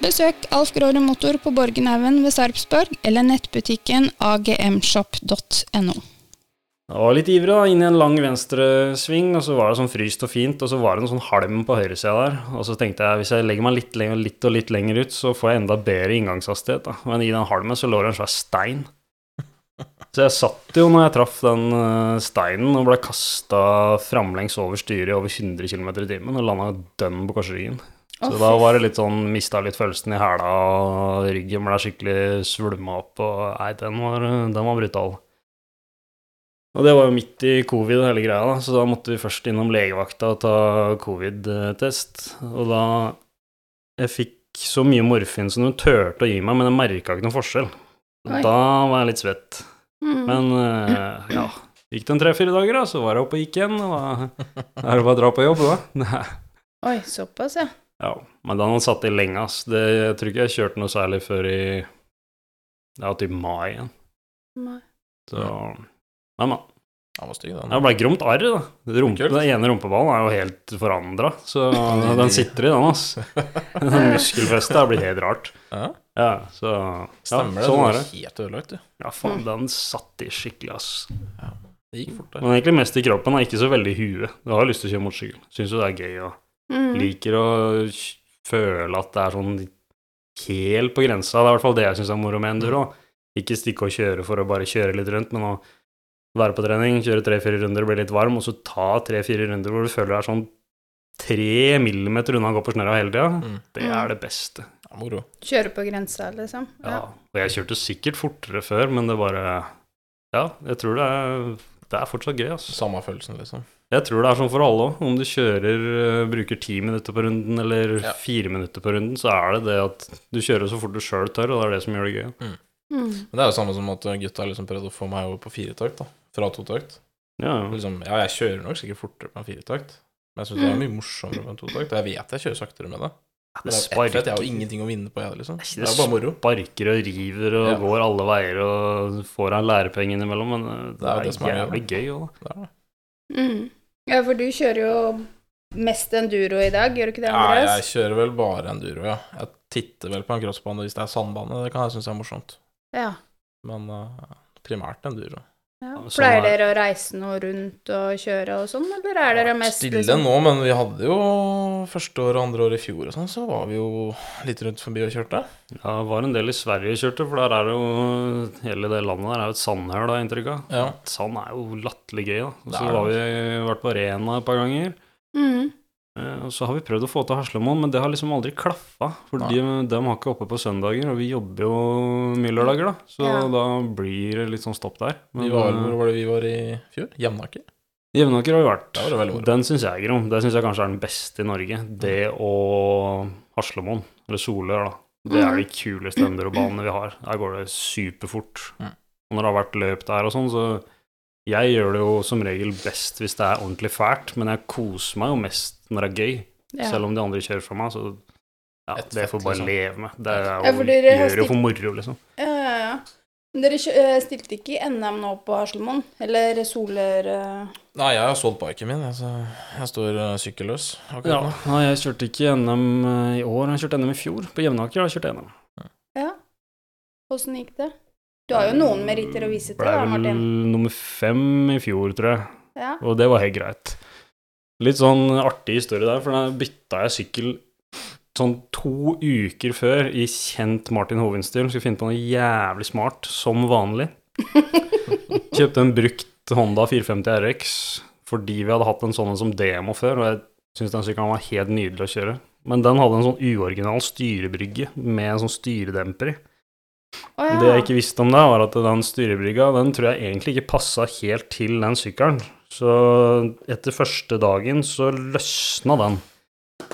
Besøk Alf Gråre Motor på Borgenhaugen ved Sarpsborg eller nettbutikken agmshop.no. Jeg var litt ivrig da, inn i en lang venstresving, og så var det sånn fryst og fint, og så var det en sånn halm på høyresida der. Og så tenkte jeg hvis jeg legger meg litt, lenger, litt og litt lenger ut, så får jeg enda bedre inngangshastighet. da. Men i den halmen så lå det en svær stein. Så jeg satt jo når jeg traff den eh, steinen og ble kasta framlengs over styret i over 100 km i timen og landa dønn på korsryggen. Så da var det litt sånn Mista litt følelsen i hæla, og ryggen ble skikkelig svulma opp, og nei, den var, den var brutal. Og det var jo midt i covid, hele greia, da, så da måtte vi først innom legevakta og ta covid-test. Og da Jeg fikk så mye morfin som hun turte å gi meg, men jeg merka ikke noen forskjell. Oi. Da var jeg litt svett. Mm. Men uh, ja, gikk det en tre-fire dager, da, så var jeg oppe og gikk igjen. Og da er det bare å dra på jobb, da. Oi, såpass, ja. Ja, men den har satt i lenge, ass. Det, jeg tror ikke jeg kjørte noe særlig før i Det var typ mai igjen. Nei. Så Nei, men. Han var stygg, den. Det ble gromt arr, da. Rumpe, den ene rumpeballen er jo helt forandra, så den sitter i, den, ass. Den muskelfestet har blitt helt rart. Ja, Ja, så ja, Stemmer det. Sånn du er var helt ødelagt, du. Ja, faen, den satt i skikkelig, ass. Ja, Det gikk fort, det. Men egentlig mest i kroppen, og ikke så veldig i huet. Du har lyst til å kjøre motorsykkel. Syns jo det er gøy og Mm. liker å føle at det er sånn helt på grensa. Det er i hvert fall det jeg syns er moro med enduro. Ikke stikke og kjøre for å bare kjøre litt rundt, men å være på trening, kjøre tre-fire runder, bli litt varm, og så ta tre-fire runder hvor du føler du er sånn tre millimeter unna å gå på snørra hele tida. Mm. Det er det beste. Ja, moro. Kjøre på grensa, liksom. Ja. Og jeg kjørte sikkert fortere før, men det bare Ja, jeg tror det er Det er fortsatt gøy, altså. Samme følelsen, liksom. Jeg tror det er sånn for alle òg. Om du kjører, øh, bruker ti minutter på runden eller Ja. fire minutter på runden, så er det det at du kjører så fort du sjøl tør, og det er det som gjør det gøy. Mm. Men det er jo samme som at gutta liksom prøvde å få meg over på firetakt, da. Fra totakt. Ja, ja. Liksom, ja, jeg kjører nok sikkert fortere på en firetakt, men jeg syns det er mye morsommere på en totakt. Og jeg vet jeg kjører saktere med det. Det Men det er sparker, jeg har jo ingenting å vinne på, jeg, liksom. det Det er bare moro. sparker og river og Ja. går alle veier og får en lærepenge innimellom, men det, Det er jo er, det som er gøy, jævlig gøy òg, da. Det er det. Mm. Ja, for du kjører jo mest enduro i dag, gjør du ikke det, Andreas? Ja, jeg kjører vel bare enduro, ja. Jeg titter vel på en crossbane hvis det er sandbane, det kan jeg synes er morsomt. Ja. Men uh, primært enduro. Ja. sånn Pleier er- dere å reise noe rundt og kjøre og sånn, eller er dere mest Stille liksom nå, men vi hadde jo første år og andre år i fjor og sånn, så var vi jo litt rundt forbi og kjørte. Ja, det var en del i Sverige kjørte, for der er det jo Hele det landet der er jo et sandhøl, har jeg inntrykk av. Ja. Sand er jo latterlig gøy, da. Og så har vi vært på Rena et par ganger. mm. Eh, Og så har vi prøvd å få til Haslemoen, men det har liksom aldri klaffa. For de, de har ikke oppe på søndager, og vi jobber jo mye lørdager, da. Så Ja. da blir det litt sånn stopp der. Men Vi var, eh, hvor var det vi var i fjor? Jevnaker? Jevnaker har vi vært. Var det. Den syns jeg er grom. Det syns jeg kanskje er den beste i Norge. Det og Haslemoen, eller Solør, da. Det er de kuleste endurobanene vi har. Der går det superfort. Mm. Og når det har vært løp der og sånn, så Jeg gjør det jo som regel best hvis det er ordentlig fælt, men jeg koser meg jo mest når det er gøy. Ja. Selv om de andre kjører fra meg, så ja, Et det får bare liksom. leve med. Det er Ja, jo, for dere gjør jo for moro, liksom. Ja, ja, ja. Men dere eh, stilte ikke i NM nå på Haslemoen? Eller Soler uh... Nei, jeg har solgt biken min. Jeg, så jeg står sykkelløs akkurat Ja, nå. nei, jeg kjørte ikke NM i år, jeg kjørte NM i fjor. På Jevnaker har jeg kjørt NM. Ja. Åssen gikk det? Du har jo noen meritter å vise til, Ble vel nummer fem i fjor, tror jeg. Ja. Og det var helt greit. Litt sånn artig historie der, for da bytta jeg sykkel sånn to uker før i kjent Martin Hovin-stil. Skulle finne på noe jævlig smart, som vanlig. Kjøpte en brukt Honda 450 RX fordi vi hadde hatt en sånn som demo før, og jeg syntes den sykkelen var helt nydelig å kjøre. Men den hadde en sånn uoriginal styrebrygge med en sånn styredemper i. Oh, ja. Det jeg ikke visste om det, var at den styrebrygga, den tror jeg egentlig ikke passa helt til den sykkelen. Så etter første dagen så løsna den.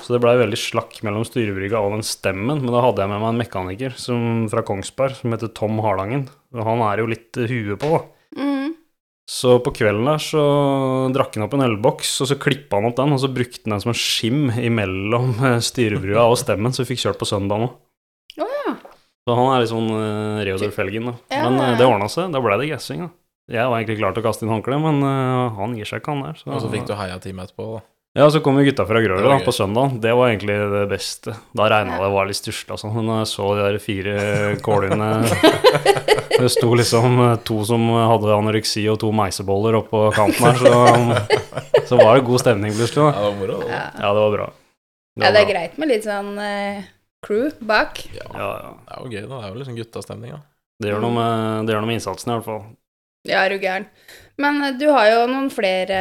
Så det blei veldig slakk mellom styrebrygga og den stemmen. Men da hadde jeg med meg en mekaniker som, fra Kongsberg som heter Tom Harlangen. Og han er jo litt huet på, da. Mhm. Så på kvelden der så drakk han opp en ølboks, og så klippa han opp den, og så brukte han den som en skim imellom eh, styrebrua og stemmen, så vi fikk kjørt på søndag nå. Oh, ja. Så han er litt sånn uh, Reodor Felgen, da. Ja, Men eh, det ordna seg. Da ble det gassing, da. Jeg var egentlig klar til å kaste inn håndkleet, men uh, han gir seg ikke, han der. Og så fikk du heia teamet etterpå. da. Ja, så kom jo gutta fra Grøler da, på søndag. Det var egentlig det beste. Da regna det var litt stusslig og sånn, men jeg så de der fire kålene Det sto liksom eh, to som hadde anoreksi og to meiseboller oppå kanten her, så, så var det god stemning plutselig. Ja, det var moro. det. Ja. Ja, det var bra. ja, det er bra. greit med litt sånn uh, crew bak. Ja, Ja, ja. det er jo gøy. da. Det er jo liksom guttastemning. da. Det gjør, noe med, det gjør noe med innsatsen, i hvert fall. Ja, er du gæren. Men eh, du har jo noen flere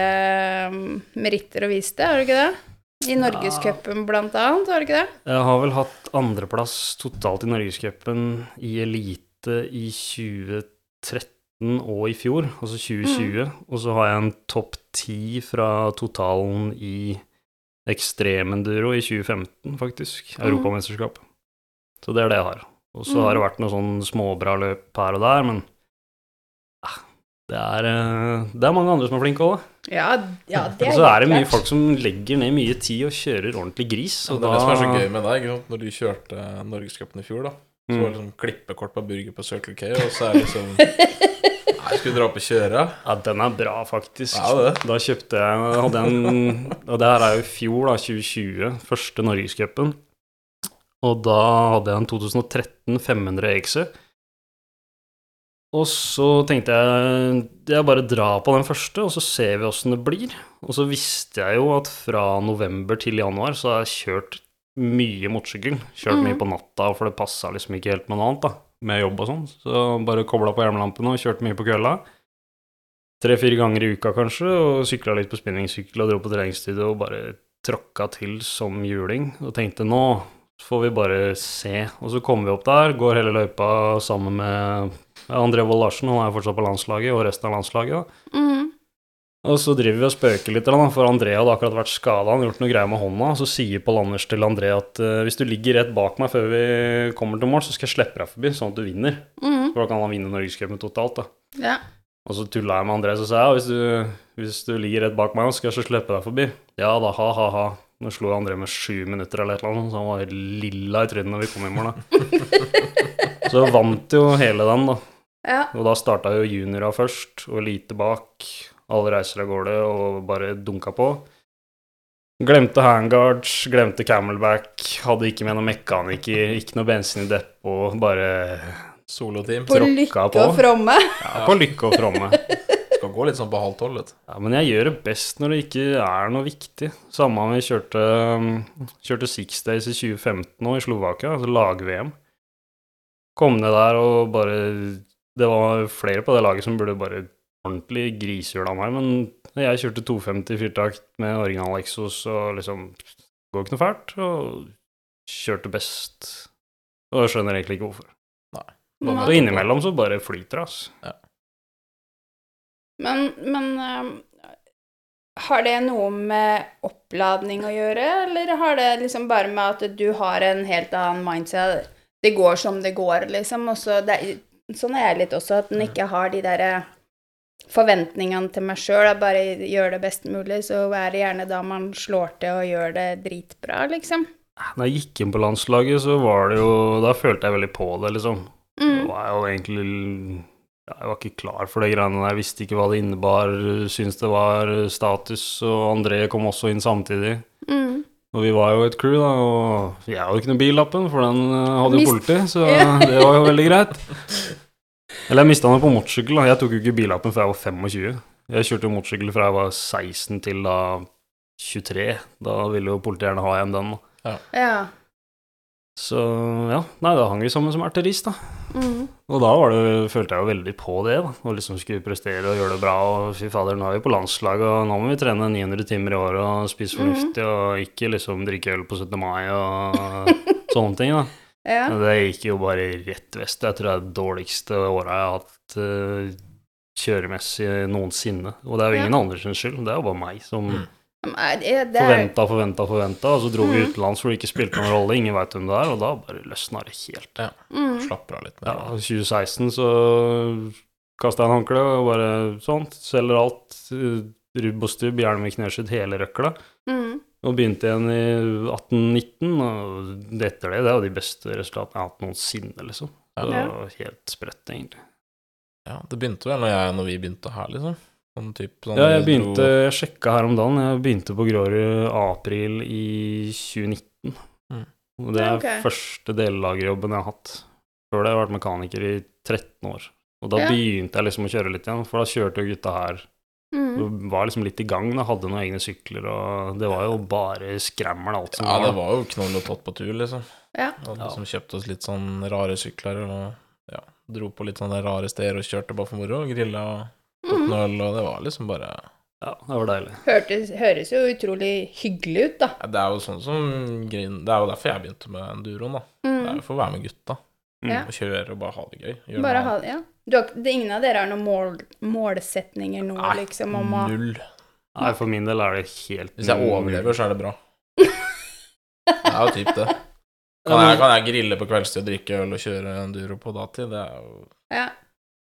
eh, meritter å vise til, har du ikke det? I Norgescupen blant annet, har du ikke det? Jeg har vel hatt andreplass totalt i Norgescupen i elite i 2013 og i fjor, altså 2020. Og så har jeg en topp ti fra totalen i ekstremenduro i 2015, faktisk. Mm. Europamesterskap. Så det er det jeg har. Og så har det vært noen sånn småbra løp her og der, men det er, eh, det er mange andre som er flinke òg. Ja, ja det Og så er det mye klart. folk som legger ned mye tid og kjører ordentlig gris. Så Og det er det som er så gøy med deg. Når du kjørte Norgescupen i fjor, da, så Mm. var det sånn klippekort på burger på Circle K, og så er det liksom Nei, skulle dra opp og kjøre? Ja, den er bra, faktisk. Ja, det. Da kjøpte jeg hadde en, Og det her er jo i fjor, da, 2020, første Norgescupen. Og da hadde jeg en 2013 500 EXE. Og så tenkte jeg jeg bare drar på den første, og så ser vi åssen det blir. Og så visste jeg jo at fra november til januar så har jeg kjørt mye motorsykkel. Kjørt mye Mhm. på natta, for det passa liksom ikke helt med noe annet, da. Med jobb og sånn. Så bare kobla på hjelmlampene og kjørte mye på kvelda tre-fire ganger i uka kanskje, og sykla litt på spinningsykkel og dro på treningsstudio og bare tråkka til som juling. Og tenkte nå får vi bare se. Og så kommer vi opp der, går hele løypa sammen med André Wold Larsen, han er fortsatt på landslaget, og resten av landslaget. Mhm. Og så driver vi og spøker litt, for André hadde akkurat vært skada, han hadde gjort noe greier med hånda. Og så sier Pål Anders til André at eh, hvis du ligger rett bak meg før vi kommer til mål, så skal jeg slippe deg forbi, sånn at du vinner. Mm. For da kan han vinne Norgescupen totalt, da. Ja. Og så tulla jeg med André, så sa ja, hvis du, hvis du ligger rett bak meg, så skal jeg så slippe deg forbi. Ja da, ha-ha-ha. Nå slo André med sju minutter eller et eller annet, så han var helt lilla i trynet når vi kom i mål, da. så vant jo hele den, da. Ja. Og da starta jo juniora først, og lite bak. Alle reiser av gårde og bare dunka på. Glemte handguards, glemte camelback, hadde ikke med noen mekaniker, ikke noe bensin i depot, bare Soloteam. På lykke på. og fromme. ja, på lykke og fromme. Skal gå litt sånn på halv tolv. vet du. Ja, men jeg gjør det best når det ikke er noe viktig. Samme om vi kjørte, kjørte Six Days i 2015 nå i Slovakia, altså lag-VM. Kom ned der og bare Det var flere på det laget som burde bare ordentlig grisehjul av meg, men jeg kjørte 250 fyrtakt med original Exos og liksom Går ikke noe fælt, og kjørte best. Og jeg skjønner egentlig ikke hvorfor. Men, Og innimellom så bare flyter det, altså. men, men um, har det noe med oppladning å gjøre, eller har det liksom bare med at du har en helt annen mindset? Det går som det går, liksom. Og så det, sånn er jeg litt også, at en ikke har de derre forventningene til meg sjøl. Bare gjør det best mulig, så er det gjerne da man slår til og gjør det dritbra, liksom. Da jeg gikk inn på landslaget, så var det jo Da følte jeg veldig på det, liksom. Det Mm. var jo egentlig ja, Jeg var ikke klar for de greiene der. Jeg visste ikke hva det innebar. Syntes det var status. Og André kom også inn samtidig. Mm. Og vi var jo et crew, da, og jeg hadde jo ikke noen billappen, for den eh, hadde jo politi, så det var jo veldig greit. Eller jeg mista den på motorsykkel. Jeg tok jo ikke billappen før jeg var 25. Jeg kjørte motorsykkel fra jeg var 16 til da 23. Da ville jo politiet gjerne ha igjen den. da. Ja. Så ja, nei, da hang vi sammen som artillerist, da. Mm. Og da var det, følte jeg jo veldig på det, da. Å liksom skulle prestere og gjøre det bra. Og fy fader, nå er vi på landslaget, og nå må vi trene 900 timer i året og spise fornuftig, og ikke liksom drikke øl på 17. mai og sånne ting, da. ja. Men det gikk jo bare rett vest. Jeg tror det er det dårligste året jeg har hatt uh, kjøremessig noensinne. Og det er jo ingen andre sin skyld, det er jo bare meg som Mm. Forventa, forventa, forventa, og så dro vi Mm. utenlands hvor det ikke spilte noen rolle, ingen veit hvem det er, og da bare løsna det helt. mm. Slapper av litt Ja, mer. i 2016 så kasta jeg en håndkle og bare sånn, selger alt, eh, rubb og stubb, hjelm med kneskjedd, hele røkla. Mm. Og begynte igjen i 1819, og etter det, det er jo de beste resultatene jeg har hatt noensinne, liksom. Så det var helt sprøtt, egentlig. Ja, det begynte vel når, jeg, når vi begynte her, liksom. Sånn typ, sånn Ja, jeg begynte, dro- jeg sjekka her om dagen, jeg begynte på Grårud april i 2019. Mm. Og det Ja, er ok. første delelagerjobben jeg har hatt. Før det har jeg vært mekaniker i 13 år. Og da Ja. begynte jeg liksom å kjøre litt igjen, for da kjørte jo gutta her Mm. var liksom litt i gang, da, hadde noen egne sykler, og det var jo bare skrammel alt som Ja, det var. var jo knoll og tott på tur, liksom. Ja. Og Ja. liksom kjøpte oss litt sånn rare sykler og ja, dro på litt sånne rare steder og kjørte bare for moro. og Grilla og Mm. noe og det var liksom bare Ja, det var deilig. Hørtes, høres jo utrolig hyggelig ut, da. ja, Det er jo sånn som grin Det er jo derfor jeg begynte med enduroen, da. Det er Mm. jo for å være med gutta. Mm. Ja. Og kjøre og bare ha det gøy. Gjør Bare noe ha ja. Du har, det, ingen av dere har noen mål, målsetninger nå, Nei, liksom, om å Null. Nei, for min del er det helt Hvis jeg overlever, så er det bra. Det er jo typ det. Kan jeg, kan jeg grille på kveldstid og drikke øl og kjøre enduro på datid? Det er jo Ja.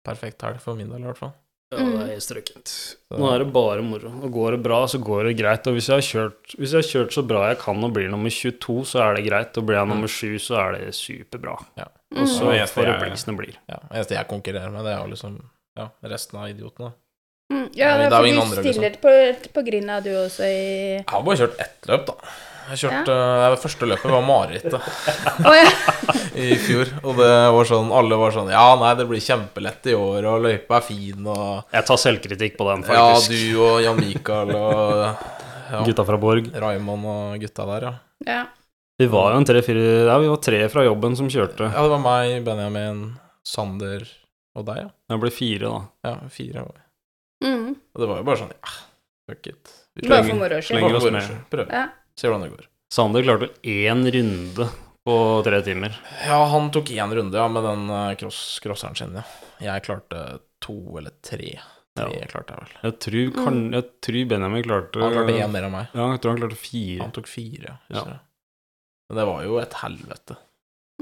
perfekt helg for min del, i hvert fall. Ja, det Mm. er helt strøkent. Nå er det bare moro. Og går det bra, så går det greit. Og hvis jeg har kjørt, hvis jeg har kjørt så bra jeg kan og blir nummer 22, så er det greit. Og blir jeg nummer 7, så er det superbra. Og så Mm. får det bli som det blir. Ja, eneste jeg konkurrerer med, det er jo liksom ja, resten av idiotene. Mm. Ja, for du andre, liksom. stiller på, på Grinda du også i Jeg har bare kjørt ett løp, da. Jeg kjørte, Det første løpet var marerittet oh, ja. i fjor. Og det var sånn, alle var sånn Ja, nei, det blir kjempelett i år, og løypa er fin, og Jeg tar selvkritikk på den, faktisk. Ja, du og Jan Mikael og ja, Gutta fra Borg. Raymond og gutta der, ja. ja. Vi var jo en tre-fire Ja, vi var tre fra jobben som kjørte. Ja, det var meg, Benjamin, Sander og deg, ja. Jeg ble fire, da. Ja, fire. Mm. Og det var jo bare sånn Ja, fuck it. Vi Bare prøver. for moro skyld. slenger oss Bare for med. moro skyld. Prøv. Ja. Se hvordan det går. Sander klarte én runde på tre timer. Ja, han tok én runde, ja, med den eh, cross, crosseren sin, ja. Jeg klarte to eller tre. Tre Ja. klarte jeg vel. Jeg tror, kan, jeg tror Benjamin klarte Han klarte én mer enn meg. Ja, jeg tror han klarte fire. Han tok fire, ja. Ja. jeg. Men det var jo et helvete.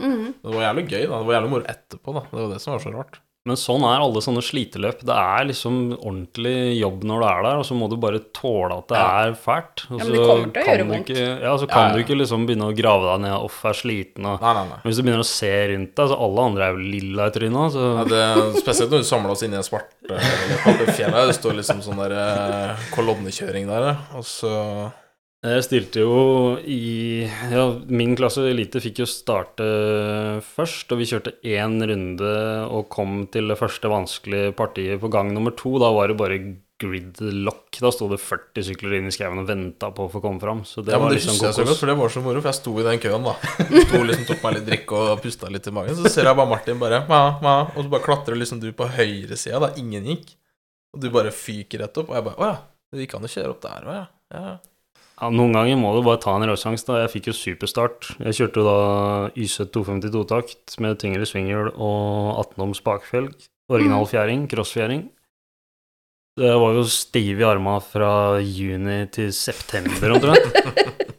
Mm. Det var jævlig gøy, da. Det var jævlig moro etterpå, da. Det var det som var så rart. Men sånn er alle sånne sliteløp. Det er liksom ordentlig jobb når du er der, og så må du bare tåle at det Ja. er fælt. Og Ja, men det kommer til å gjøre du vondt. Ikke, ja, så kan ja. du ikke liksom begynne å grave deg ned, off, er sliten og Nei, nei, nei. Men hvis du begynner å se rundt deg, så alle andre er jo lilla i trynet, så Ja, det, spesielt når vi samler oss inni i en svart fjell. fjellet. Det står liksom sånn der eh, kolonnekjøring der, og så Jeg stilte jo i Ja, min klasse elite fikk jo starte først, og vi kjørte én runde og kom til det første vanskelige partiet på gang nummer to. Da var det bare gridlock. Da sto det 40 sykler inne i skauen og venta på å få komme fram. Så det Ja, men var det liksom jeg så godt, for det var så moro, for jeg sto i den køen, da. Sto liksom, tok meg litt drikk og pusta litt i magen. Så ser jeg bare Martin bare ma, ma, Og så bare klatrer liksom du på høyresida, da ingen gikk. Og du bare fyker rett opp, og jeg bare Å ja, det gikk an å kjøre opp der òg, ja. ja. Ja, noen ganger må du bare ta en råsjanse. da. Jeg fikk jo superstart. Jeg kjørte jo da YZ 252-takt med tyngre svinghjul og 18 oms bakfelg. Original fjæring, crossfjæring. Det var jo stiv i arma fra juni til september omtrent.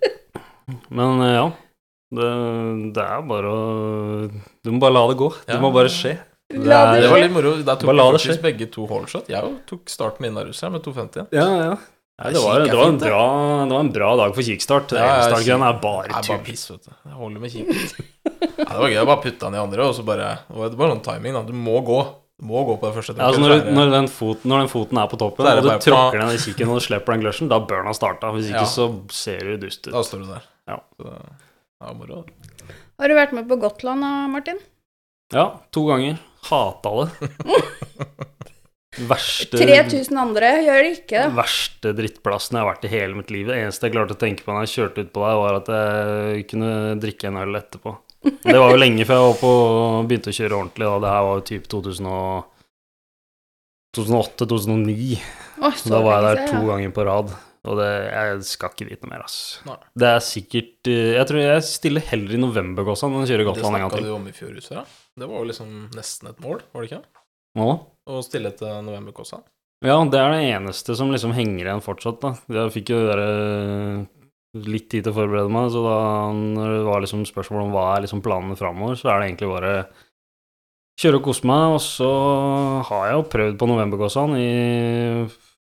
Men eh, ja. Det, det er bare å Du må bare la det gå. Det Ja. må bare skje. Det er, Det var litt moro. Der tok vi faktisk begge to holdshot. Jeg tok tok starten innaruss her med 250. Ja, ja. Nei, det, var, det, var en fint, bra, det var en bra dag for kickstart. Det Ja, ja, Startgreiene er bare tull. bare piss, vet du. Jeg holder med kikk. Ja, det var gøy. Jeg bare putta den i andre, og så bare Det var bare sånn timing, da. Du må gå. Du må gå på det første Ja, altså når, når, den foten, når den foten er på toppen, er og du tråkker ned i kikken og slipper den gløsjen, da bør den ha starta. Hvis ikke Ja. så ser du dust ut. Da står du der. Ja. Så, ja, moro. Har du vært med på Gotland Martin? Ja, to ganger. Hata det. Verste 3000 andre gjør det ikke. Den Verste drittplassen jeg har vært i hele mitt liv. Det eneste jeg klarte å tenke på når jeg kjørte ut på deg, var at jeg kunne drikke en øl etterpå. Det var jo lenge før jeg var på, begynte å kjøre ordentlig. Da. Det her var jo typ 2008-2009. Da var jeg der to ganger på rad. Og det, jeg skal ikke dit noe mer, ass. Nei. Det er sikkert eh, Jeg tror jeg stiller heller i november enn å kjøre Gotland en gang snakka til. du om i fjor, husker jeg. Det var jo liksom nesten et mål, var det ikke? Nå? Å stille til novemberkåsa. Ja, det er det eneste som liksom henger igjen fortsatt, da. Jeg fikk jo der, litt tid til å forberede meg, så da når det var liksom spørsmål om hva er liksom planene framover, så er det egentlig bare kjøre og kose meg, og så har jeg jo prøvd på novembergåsaen i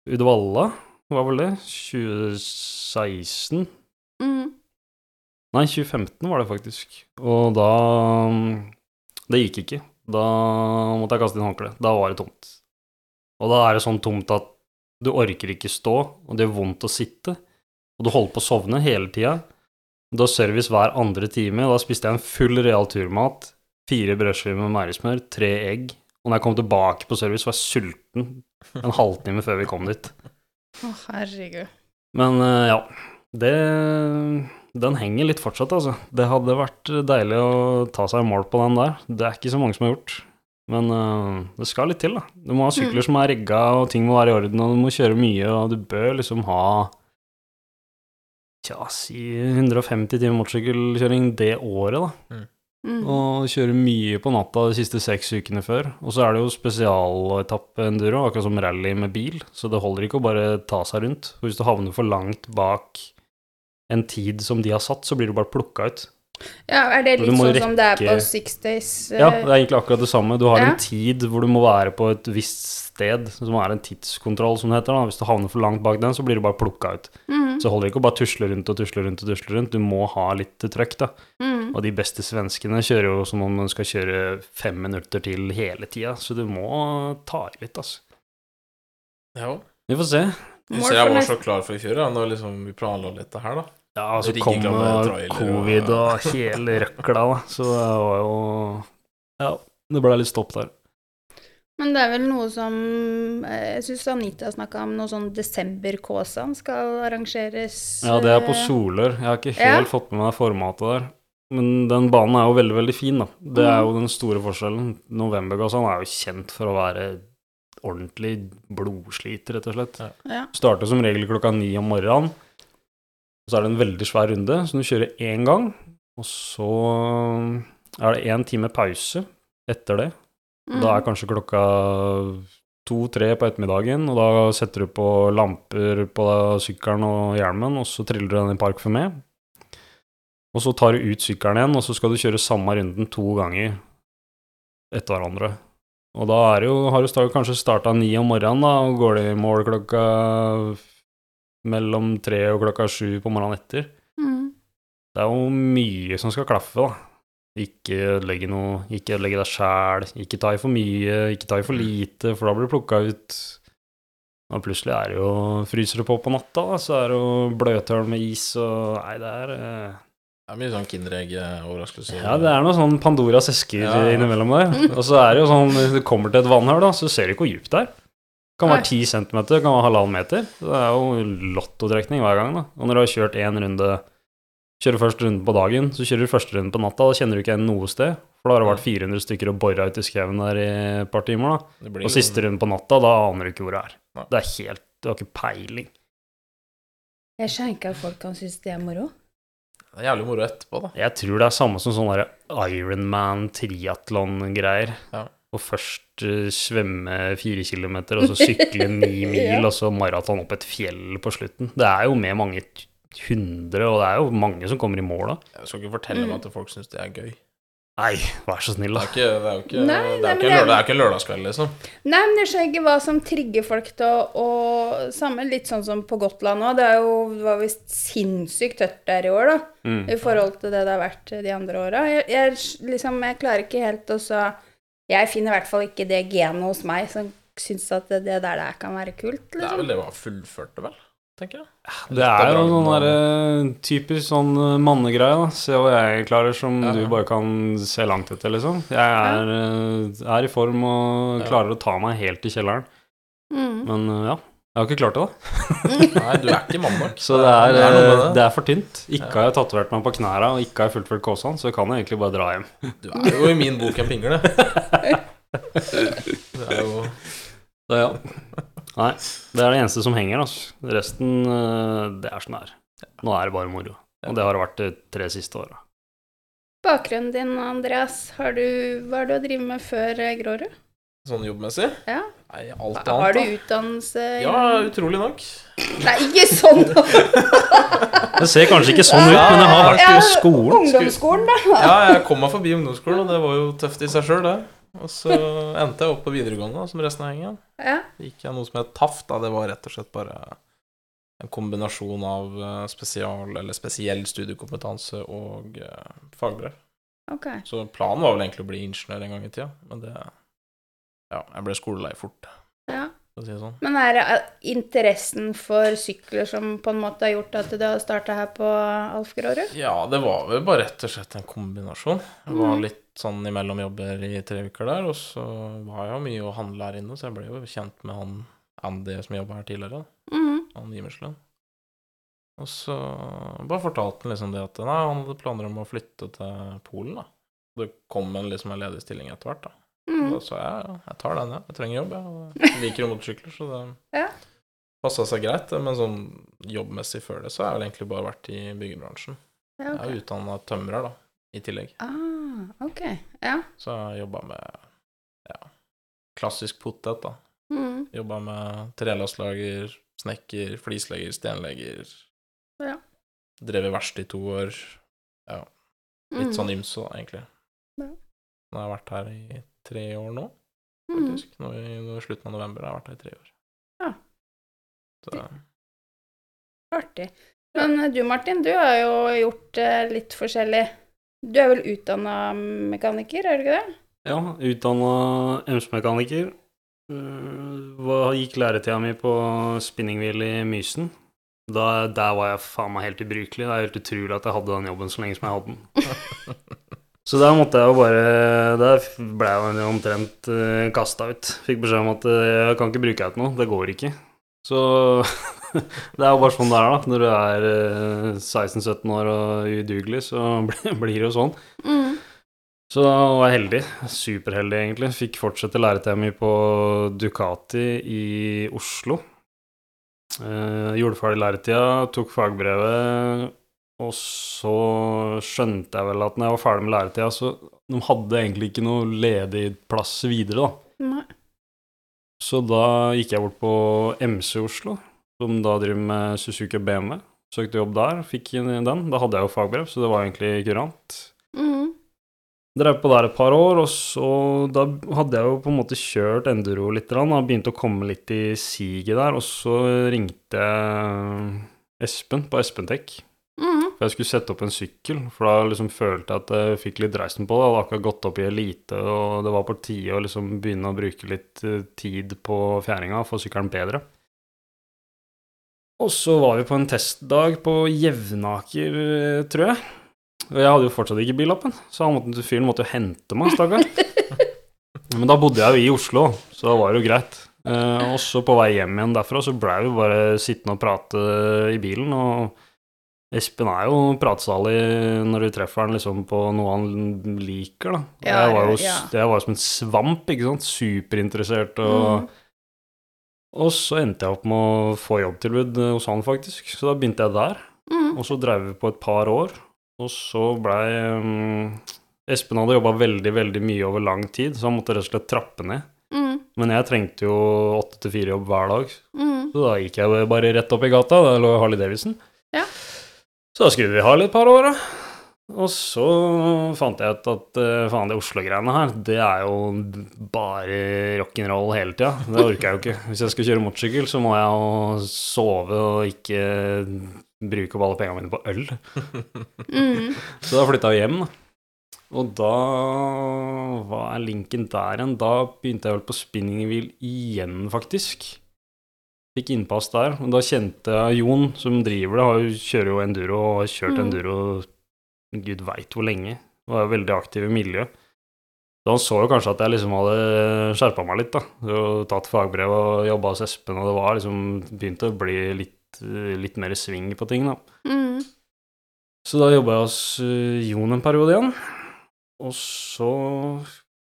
Uddevalla, var vel det? 2016? Mm. Nei, 2015 var det faktisk. Og da Det gikk ikke. Da måtte jeg kaste inn håndkleet. Da var det tomt. Og da er det sånn tomt at du orker ikke stå, og det gjør vondt å sitte. Og du holder på å sovne hele tida. Har service hver andre time. Da spiste jeg en full real turmat. Fire brødskiver med meierismør, tre egg. Og når jeg kom tilbake på service, var jeg sulten en halvtime før vi kom dit. Å, herregud. Men eh, ja, det Den henger litt fortsatt, altså. Det hadde vært deilig å ta seg i mål på den der. Det er ikke så mange som har gjort. Men uh, det skal litt til, da. Du må ha sykler som er rigga, og ting må være i orden, og du må kjøre mye, og du bør liksom ha Tja, si 150 timer motorsykkelkjøring det året, da. Mm. Og kjøre mye på natta de siste seks ukene før. Og så er det jo spesialetappe-enduro, akkurat som rally med bil, så det holder ikke å bare ta seg rundt. For hvis du havner for langt bak en tid som de har satt, så blir du bare plukka ut. Ja, er det litt sånn sånn som det er på rekke- Six Days? Uh... Ja, det er egentlig akkurat det samme. Du har Ja. en tid hvor du må være på et visst sted, som er en tidskontroll, som det heter. da. Hvis du havner for langt bak den, så blir du bare plukka ut. mm, Så holder det ikke å bare tusle rundt og tusle rundt og tusle rundt. Du må ha litt trøkk, da. mm. Og de beste svenskene kjører jo som om de skal kjøre fem minutter til hele tida, så du må ta i litt, altså. Ja. Vi får se. Ser jeg var så klar for i fjor, da, når liksom vi planla litt det her, da. Ja, så altså, kom covid og hele røkla, da. Så det var jo Ja, det ble litt stopp der. Men det er vel noe som eh, Jeg syns Anita snakka om noe sånn desember-Kåsan skal arrangeres Ja, det er på eh, Solør. Jeg har ikke Ja. helt fått med meg formatet der. Men den banen er jo veldig, veldig fin, da. Det er Mhm. jo den store forskjellen. Novembergassan er jo kjent for å være ordentlig blodslit, rett og slett. Ja. Ja. Starter som regel klokka ni om morgenen. Og så er det en veldig svær runde, så du kjører én gang. Og så er det én time pause etter det. Mm. Da er kanskje klokka to-tre på ettermiddagen, og da setter du på lamper på sykkelen og hjelmen, og så triller du den i Park for meg. Og så tar du ut sykkelen igjen, og så skal du kjøre samme runden to ganger etter hverandre. Og da er jo, har du kanskje starta ni om morgenen, da, og går det i mål klokka mellom tre og klokka sju på morgenen etter. mm. Det er jo mye som skal klaffe, da. Ikke ødelegge noe, ikke ødelegge deg sjæl, ikke ta i for mye, ikke ta i for lite, for da blir du plukka ut. Og plutselig er det jo Fryser det på på natta, da, så er det jo bløthull med is og Nei, det er eh, Det er mye sånn Kinderegg-overraskelser. Ja, det er noe sånn Pandoras esker Ja, innimellom der. Og så er det jo sånn, hvis du kommer til et vannhull, da, så ser du ikke hvor dypt det er. Det kan være ti centimeter, det kan være halvannen meter. Det er jo lottotrekning hver gang, da. Og når du har kjørt én runde Kjører først runden på dagen, så kjører du første runden på natta, da kjenner du ikke igjen noe sted. For da har det vært 400 stykker og bora ut i skauen der i et par timer, da. Og siste runde på natta, da aner du ikke hvor det er. Det er helt Du har ikke peiling. Jeg skjønner ikke at folk kan synes det er moro. Det er jævlig moro etterpå, da. Jeg tror det er samme som sånne Ironman triatlon-greier. Ja. Og først eh, svømme fire kilometer, og så sykle ni mil, Ja. og så maraton opp et fjell på slutten. Det er jo med mange hundre, og det er jo mange som kommer i mål da. Jeg skal ikke fortelle meg at folk syns det er gøy. Nei, vær så snill, da. det er jo ikke, det ikke, det- lørdag, ikke lørdagskveld, liksom. Nei, men jeg skjønner ikke hva som trigger folk til å samle Samme litt sånn som på Gotland nå. Det er jo, det var visst sinnssykt tørt der i år, da. Mm. I forhold til det det har vært de andre åra. Jeg, jeg, liksom, jeg klarer ikke helt å så Jeg finner i hvert fall ikke det genet hos meg som syns at det, det der, der kan være kult, Liksom. Det er vel liksom. det man fullførte, vel, tenker jeg. Det er jo noen bragden derre typisk sånn eh, mannegreie, da. Se hva jeg klarer som Ja, ja. du bare kan se langt etter, liksom. Jeg er, eh, er i form og Ja. klarer å ta meg helt i kjelleren. Mm. Men eh, ja, jeg har ikke klart det, da. Nei, du er ikke mann nok. Så det er, det er eh, det. det er for tynt. Ikke Ja. har jeg tatovert meg på knærne, og ikke har jeg fullført Kåsan, så kan jeg egentlig bare dra hjem. Du er jo i min bok en pingle. Det er jo Det, ja. Nei, det er det eneste som henger, altså. Resten, eh, det er sånn det er. Nå er det bare moro. Og det har det vært de tre siste åra. Bakgrunnen din, Andreas, har du, hva har du å drive med før eh, Grårud? sånn jobbmessig. Ja. Nei, alt annet, Har du da. utdannelse Ja, utrolig nok. Nei, ikke sånn! Det ser kanskje ikke sånn ut, men jeg har vært på skolen. Ungdomsskolen, da. Ja, jeg kom meg forbi ungdomsskolen, og det var jo tøft i seg sjøl, det. Og så endte jeg opp på videregående, som resten av gjengen. Ja. Gikk jeg noe som het TAF, da. Det var rett og slett bare en kombinasjon av eh, spesial, eller spesiell studiekompetanse og uh, fagbrev. Okay. Så planen var vel egentlig å bli ingeniør en gang i tida, men det Ja, jeg ble skolelei fort, Ja. For å si det sånn. Men er det eh, interessen for sykler som på en måte har gjort at du har starta her på Alf Grårud? Ja, det var vel bare rett og slett en kombinasjon. Jeg var Mhm. litt sånn imellom jobber i tre uker der, og så var jeg jo mye å handle her inne, så jeg ble jo kjent med han Andy som jobba her tidligere, mm. han Gimerslund. Og så bare fortalte han liksom det at nei, han hadde planer om å flytte til Polen, da. Det kom en liksom en ledig stilling etter hvert, da. Mhm. Da sa jeg ja, jeg tar den, ja. Jeg trenger jobb, jeg. Jeg liker jo motorsykler, så det Ja. passa seg greit. Men sånn jobbmessig før det, så har jeg vel egentlig bare vært i byggebransjen. Ja, Jeg ok. er utdanna tømrer, da, i tillegg. Ah, ok. Ja. Så jeg jobba med ja, klassisk potet, da. Mm. Jobba med trelasslager, snekker, flislegger, stenlegger. Ja. Drevet verksted i to år. Ja. Litt sånn ymse, da, egentlig. Ja. Nå har jeg vært her i tre år nå, Mhm. faktisk. Nå i, nå i slutten av november har jeg vært her i tre år. Ja. Så, Artig. Men eh, du Martin, du har jo gjort eh, litt forskjellig. Du er vel utdanna mekaniker, er du ikke det? Ja, utdanna MC-mekaniker. Uh, gikk læretida mi på spinninghvil i Mysen. Da, der var jeg faen meg helt ubrukelig. Det er helt utrolig at jeg hadde den jobben så lenge som jeg hadde den. Så der måtte jeg jo bare Der ble jeg omtrent uh, kasta ut. Fikk beskjed om at eh, jeg kan ikke bruke deg til noe. Det går ikke. Så det er jo bare sånn det er, da. Når du er eh, 16-17 år og udugelig, så blir blir det jo sånn. Mm. Så da var jeg heldig. Superheldig, egentlig. Fikk fortsette læretida mi på Ducati i Oslo. Eh, gjorde ferdig læretida, tok fagbrevet, og så skjønte jeg vel at når jeg var ferdig med læretida, så de hadde egentlig ikke noe ledig plass videre, da. Nei. Så da gikk jeg bort på MC Oslo, som da driver med Suzuki og BMW. Søkte jobb der, fikk den. Da hadde jeg jo fagbrev, så det var egentlig kurant. Mhm. Drev på der et par år, og så da hadde jeg jo på en måte kjørt enduro litt, Da begynte å komme litt i siget der, og så ringte jeg Espen på Espen Tech. Mhm. For jeg skulle sette opp en sykkel, for da liksom følte jeg at jeg fikk litt dreisen på det. Jeg hadde akkurat gått opp i elite, og det var på tide å liksom begynne å bruke litt eh, tid på fjæringa, få sykkelen bedre. Og så var vi på en testdag på Jevnaker, eh, tror jeg. Og jeg hadde jo fortsatt ikke billappen, så han måtte, fyren måtte jo hente meg, stakkar. Men da bodde jeg jo i Oslo, så da var det jo greit. Eh, og så på vei hjem igjen derfra, så blei vi bare sittende og prate i bilen, og Espen er jo pratsalig når du treffer han liksom på noe han liker, da. Ja, jeg var jo ja. jeg var som en svamp, ikke sant. Superinteressert og Mm. Og så endte jeg opp med å få jobbtilbud eh, hos han, faktisk. Så da begynte jeg der. Mm. Og så drev vi på et par år. Og så blei um, Espen hadde jobba veldig, veldig mye over lang tid, så han måtte rett og slett trappe ned. Mm. Men jeg trengte jo åtte til fire jobb hver dag, Mm. så da gikk jeg bare rett opp i gata. Der lå Harley Davidson. Ja. Så da skulle vi ha litt par år, da. Og så fant jeg ut at eh, faen, det Oslo-greiene her, det er jo bare rock'n'roll hele tida. Det orker jeg jo ikke. Hvis jeg skal kjøre motorsykkel, så må jeg jo sove og ikke bruke opp alle pengene mine på øl. Mm. Så da flytta jeg hjem, da. Og da Hva er linken der igjen? Da begynte jeg vel på spinning igjen, faktisk. Fikk innpass der. Og da kjente jeg Jon, som driver det, har jo, kjører jo enduro og har kjørt Mm. enduro gud veit hvor lenge. Var jo veldig aktiv i miljøet. Så han så jo kanskje at jeg liksom hadde skjerpa meg litt, da. Og tatt fagbrev og jobba hos Espen, og det var liksom begynte å bli litt, litt mer sving på ting, da. Mm. Så da jobba jeg hos eh, Jon en periode igjen. Og så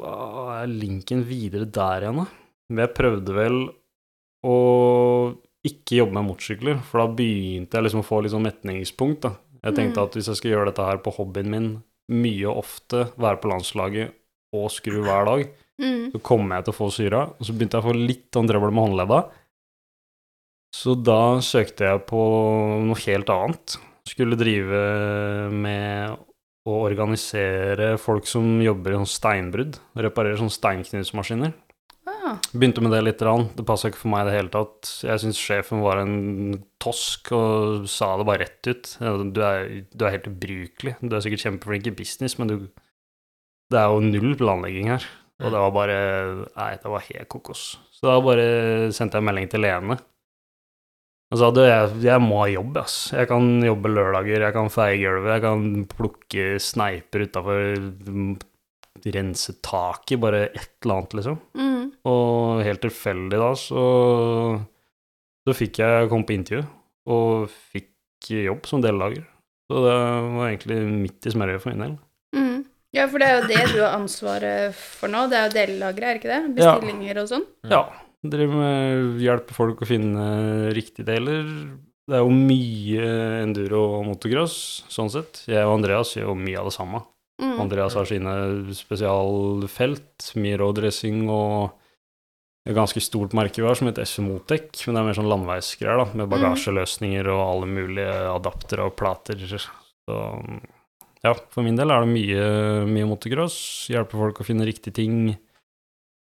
er linken videre der igjen, da? Men jeg prøvde vel å ikke jobbe med motorsykler, for da begynte jeg liksom å få litt sånn metningspunkt, da. Jeg tenkte Mm. at hvis jeg skal gjøre dette her på hobbyen min mye ofte, være på landslaget og skru hver dag, Mm. så kommer jeg til å få syra. Og så begynte jeg å få litt sånn trøbbel med håndledda. Så da søkte jeg på noe helt annet. Skulle drive med å organisere folk som jobber i sånn steinbrudd. Reparere sånn steinknusmaskiner. Begynte med det litt. Rann. Det passa ikke for meg i det hele tatt. Jeg syns sjefen var en tosk og sa det bare rett ut. Du er, du er helt ubrukelig. Du er sikkert kjempeflink i business, men du Det er jo null planlegging her. Og det var bare Nei, det var helt kokos. Så da bare sendte jeg melding til Lene. Og sa du, jeg, jeg må ha jobb, ass. Jeg kan jobbe lørdager, jeg kan feie gulvet, jeg kan plukke sneiper utafor, rense taket, bare et eller annet, liksom. Mm. Og helt tilfeldig da, så, så fikk jeg komme på intervju, og fikk jobb som delelager. Så det var egentlig midt i smørøyet for min del. Mm. Ja, for det er jo det du har ansvaret for nå. Det er jo delelagre, er ikke det? Ja. Bestillinger og sånn. Ja, driver med hjelpe folk å finne riktige deler. Det er jo mye enduro og motocross, sånn sett. Jeg og Andreas gjør jo mye av det samme. Mm. Andreas har sine spesialfelt, mye roadracing og et ganske stort merke vi har som heter SMOTEC, Motec, men det er mer sånn landeveisgreier, da, med bagasjeløsninger og alle mulige adaptere og plater. Så ja, for min del er det mye, mye motocross. Hjelper folk å finne riktige ting.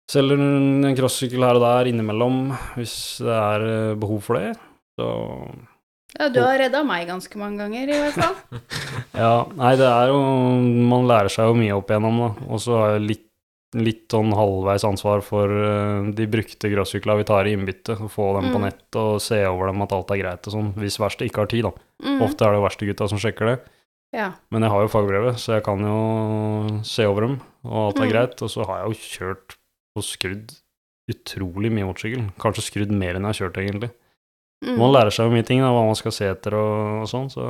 Selger en crossykkel her og der innimellom hvis det er eh, behov for det. Så Ja, du har redda meg ganske mange ganger, i hvert fall. Ja, nei, det er jo Man lærer seg jo mye opp igjennom, da. Og så har jeg litt, litt sånn halvveis ansvar for uh, de brukte crosssyklene vi tar i innbytte. Å få dem på Mm. nett og se over dem at alt er greit og sånn. Hvis verste ikke har tid, da. Mm. Ofte er det verkstegutta som sjekker det. Ja. Men jeg har jo fagbrevet, så jeg kan jo se over dem, og alt er Mm. greit. Og så har jeg jo kjørt og skrudd utrolig mye motorsykkel. Kanskje skrudd mer enn jeg har kjørt, egentlig. Mm. Man lærer seg jo mye ting, da, hva man skal se etter og, og sånn, så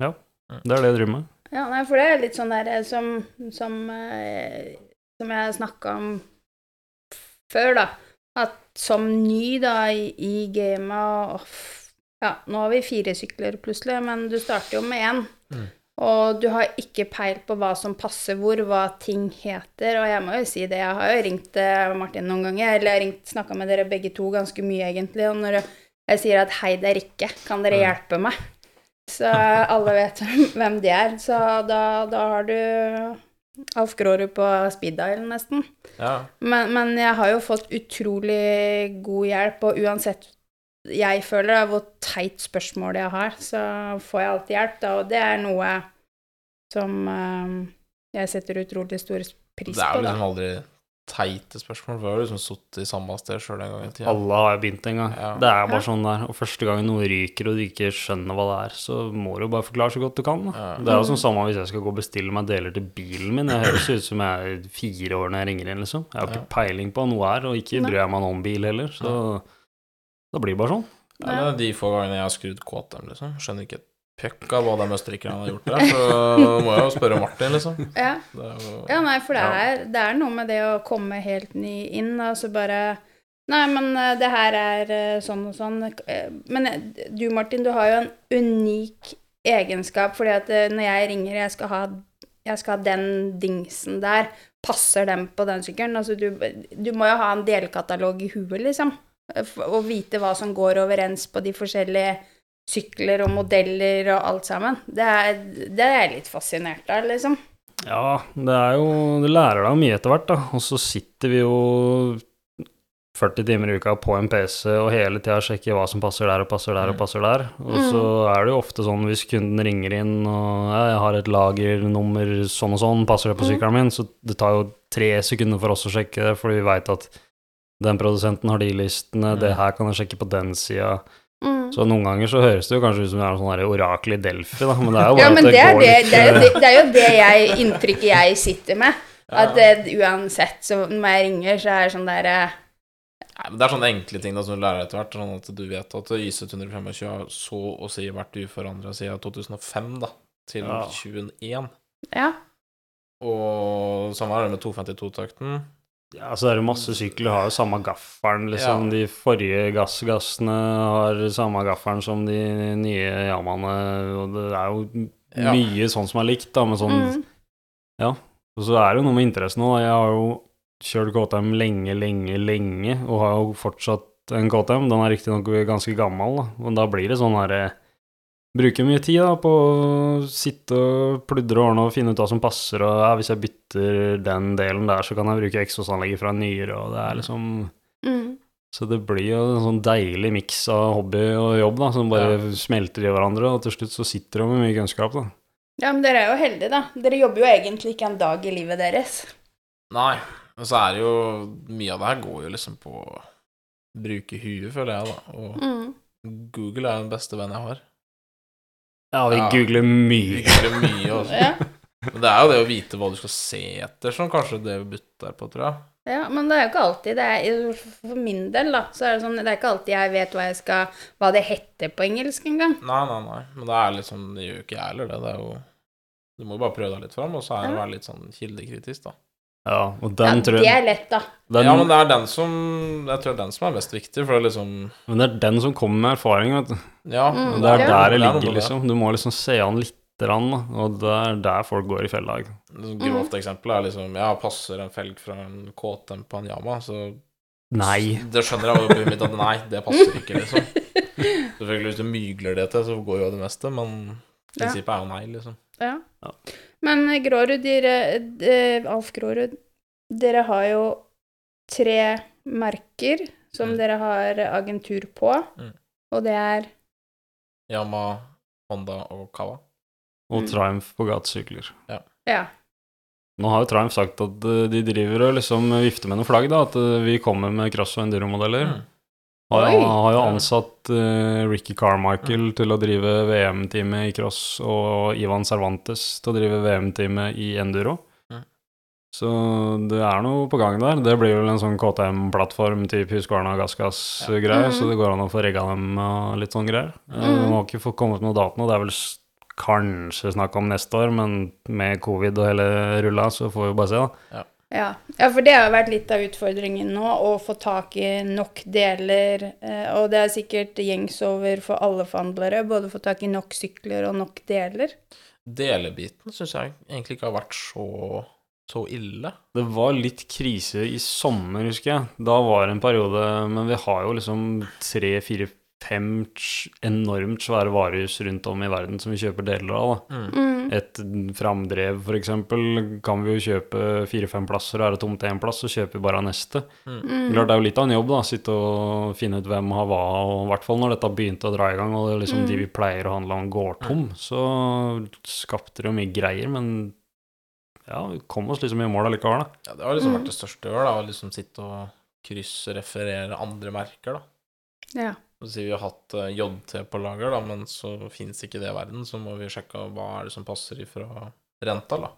ja. Det er det jeg driver med. Ja, nei, for det er litt sånn der eh, som, som, eh, som jeg snakka om før, da. At som ny da i, i gamet og Ja, nå har vi fire sykler plutselig, men du starter jo med én. Mm. Og du har ikke peil på hva som passer hvor, hva ting heter. Og jeg må jo si det, jeg har jo ringt eh, Martin noen ganger, eller jeg har ringt, snakka med dere begge to ganske mye, egentlig. Og når jeg sier at hei, det er Rikke, kan dere hjelpe meg? Så alle vet hvem de er. Så da, da har du Alf Grårud på speed dial, nesten. Ja. Men, men jeg har jo fått utrolig god hjelp, og uansett jeg føler hvor teit spørsmål jeg har, så får jeg alltid hjelp, da, og det er noe som eh, jeg setter utrolig stor pris på. Det er jo liksom aldri teite spørsmål. Vi har jo liksom sittet i samme sted sjøl en gang i tida. Alle har begynt en gang. Ja. Det er bare sånn der. Og første gang noe ryker, og du ikke skjønner hva det er, så må du bare forklare så godt du kan. Da. Ja. Det er jo sånn samme hvis jeg skal gå og bestille meg deler til bilen min. Jeg høres ut som jeg er fire år når jeg ringer inn, liksom. Jeg har Ja. ikke peiling på hva noe er, og ikke Nei. bryr jeg meg om bil heller. Så da blir det bare sånn. Ja, er de få gangene jeg har skrudd KTM, liksom, skjønner ikke et pøkk av hva de østerrikerne har gjort der, så må jeg jo spørre Martin, liksom. Ja. Det jo Ja, nei, for det er, det er noe med det å komme helt ny inn, og så bare Nei, men eh, det her er eh, sånn og sånn. Eh, Men du, Martin, du har jo en unik egenskap, fordi at når jeg ringer jeg skal ha, jeg skal ha den dingsen der, passer den på den sykkelen? Altså, du, du må jo ha en delkatalog i huet, liksom. Og vite hva som går overens på de forskjellige sykler og modeller og alt sammen. Det er, det er jeg litt fascinert av, liksom. Ja, det er jo Du lærer deg mye etter hvert, da. Og så sitter vi jo 40 timer i uka på en PC og hele tida sjekker hva som passer der og passer der og Mm. passer der. Og så er det jo ofte sånn hvis kunden ringer inn og ja, 'Jeg har et lagernummer sånn og sånn, passer det på Mm. sykkelen min?' Så det tar jo tre sekunder for oss å sjekke det, fordi vi veit at den produsenten har de listene, Mm. det her kan jeg sjekke på den sida. Mm. Så noen ganger så høres det jo kanskje ut som det er sånn orakel i Delfi, da, men det er jo bare Ja, men at det går det, litt det, er jo det, det er jo det jeg, inntrykket jeg sitter med. Ja. At eh, uansett, så når jeg ringer, så er det sånn der eh, Nei, men Det er sånne enkle ting da som du lærer etter hvert. Sånn at du vet at YZ 125 har så å si vært uforandra siden 2005 da, til Ja. 2021. Ja. Og samme er det med 252-takten. Ja, så er det masse sykler har jo samme gaffelen, liksom. De forrige gassgassene har samme gaffelen som de nye Yamaene, og det er jo Ja. mye sånn som er likt, da, med sånn Mm. Og så er det jo noe med interessen òg. Jeg har jo kjørt KTM lenge, lenge, lenge, og har jo fortsatt en KTM. Den er riktignok ganske gammel, da, men da blir det sånn herre Bruker mye tid da på å sitte og pludre og ordne og finne ut hva som passer, og ja, hvis jeg bytter den delen der, så kan jeg bruke eksosanlegget fra en nyere, og det er liksom Mm. Så det blir jo en sånn deilig miks av hobby og jobb, da, som bare smelter i hverandre, og til slutt så sitter de med mye kunnskap, da. ja, men dere er jo heldige, da. Dere jobber jo egentlig ikke en dag i livet deres. Nei. Men så er det jo Mye av det her går jo liksom på å bruke huet, føler jeg, da. Og Mm. Google er den beste vennen jeg har. Ja, vi Ja. googler Vi googler mye også. Ja. Men det er jo det å vite hva du skal se etter, som kanskje det butter på, tror jeg. ja, men det er jo ikke alltid det er, For min del, da, så er det sånn Det er ikke alltid jeg vet hva jeg skal Hva det heter på engelsk engang. Nei, nei, nei. Men det er liksom Det gjør jo ikke jeg heller, det. Det er jo Du må jo bare prøve deg litt fram, og så er det å være litt sånn kildekritisk, da. Ja, og Ja, tror jeg det er lett, da. den, Ja, men det er den som Jeg tror det er den som er mest viktig, for det er liksom Men det er den som kommer med erfaring, vet du. Ja. Mm, det er Ja. der det ligger, liksom. Du må liksom se an lite grann. Og det er der folk går i fella. Grovt eksempel er liksom Ja, passer en felg fra en KTM på en Yama, så Nei. Det skjønner jeg jo i mitt at nei, det passer ikke, liksom. Selvfølgelig, hvis du mygler det til, så går jo det meste, men Ja. prinsippet er jo nei, liksom. Ja. Ja. Men Grårud, dere, eh, Alf Grårud, dere har jo tre merker som Mm. dere har agentur på, Mm. og det er Yama, Honda og Kawa. Og Mm. Triumph på gatesykler. Ja. Nå har jo Triumph sagt at eh, de driver og liksom vifter med noen flagg, da. At eh, vi kommer med cross- og enduro-modeller. Mm. Har, Oi. har jo ansatt uh, Ricky Carmichael til å drive VM-teamet i cross, og Ivan Cervantes til å drive VM-teamet i enduro. Mm. Så det er noe på gang der. Det blir vel en sånn KTM-plattform type Husqvarna gassgass-greier, Mhm. så det går an å få rigga dem og litt sånn greier. Mm. Mhm. De har ikke fått kommet noe dato nå, det er vel kanskje snakk om neste år, men med covid og hele rulla, så får vi bare se, da. Ja. Ja, for det har vært litt av utfordringen nå, å få tak i nok deler. eh, Og det er sikkert gjengs over for alle forhandlere, både å få tak i nok sykler og nok deler. Delebiten syns jeg egentlig ikke har vært så, så ille. Det var litt krise i sommer, husker jeg. Da var det en periode Men vi har jo liksom tre, fire, fem enormt svære varehus rundt om i verden som vi kjøper deler av. da. Mm. Mm. Et framdrev, eksempel, kan vi jo kjøpe fire-fem plasser, og er det tomt én plass, så kjøper vi bare neste. Mm. Klart det er jo litt av en jobb, da, sitte og finne ut hvem har hva, og i hvert fall når dette begynte å dra i gang, og det er liksom Mm. de vi pleier å handle om, går tom, så skapte det jo mye greier, men ja, vi kom oss liksom i mål allikevel, da. Ja, det har liksom Mm. vært det største i år, da. Å liksom sitte og kryssreferere andre merker, da. Ja. Sier vi har hatt eh, JT på lager, da, men så fins ikke det i verden, så må vi sjekke hva er det som passer ifra renta, da.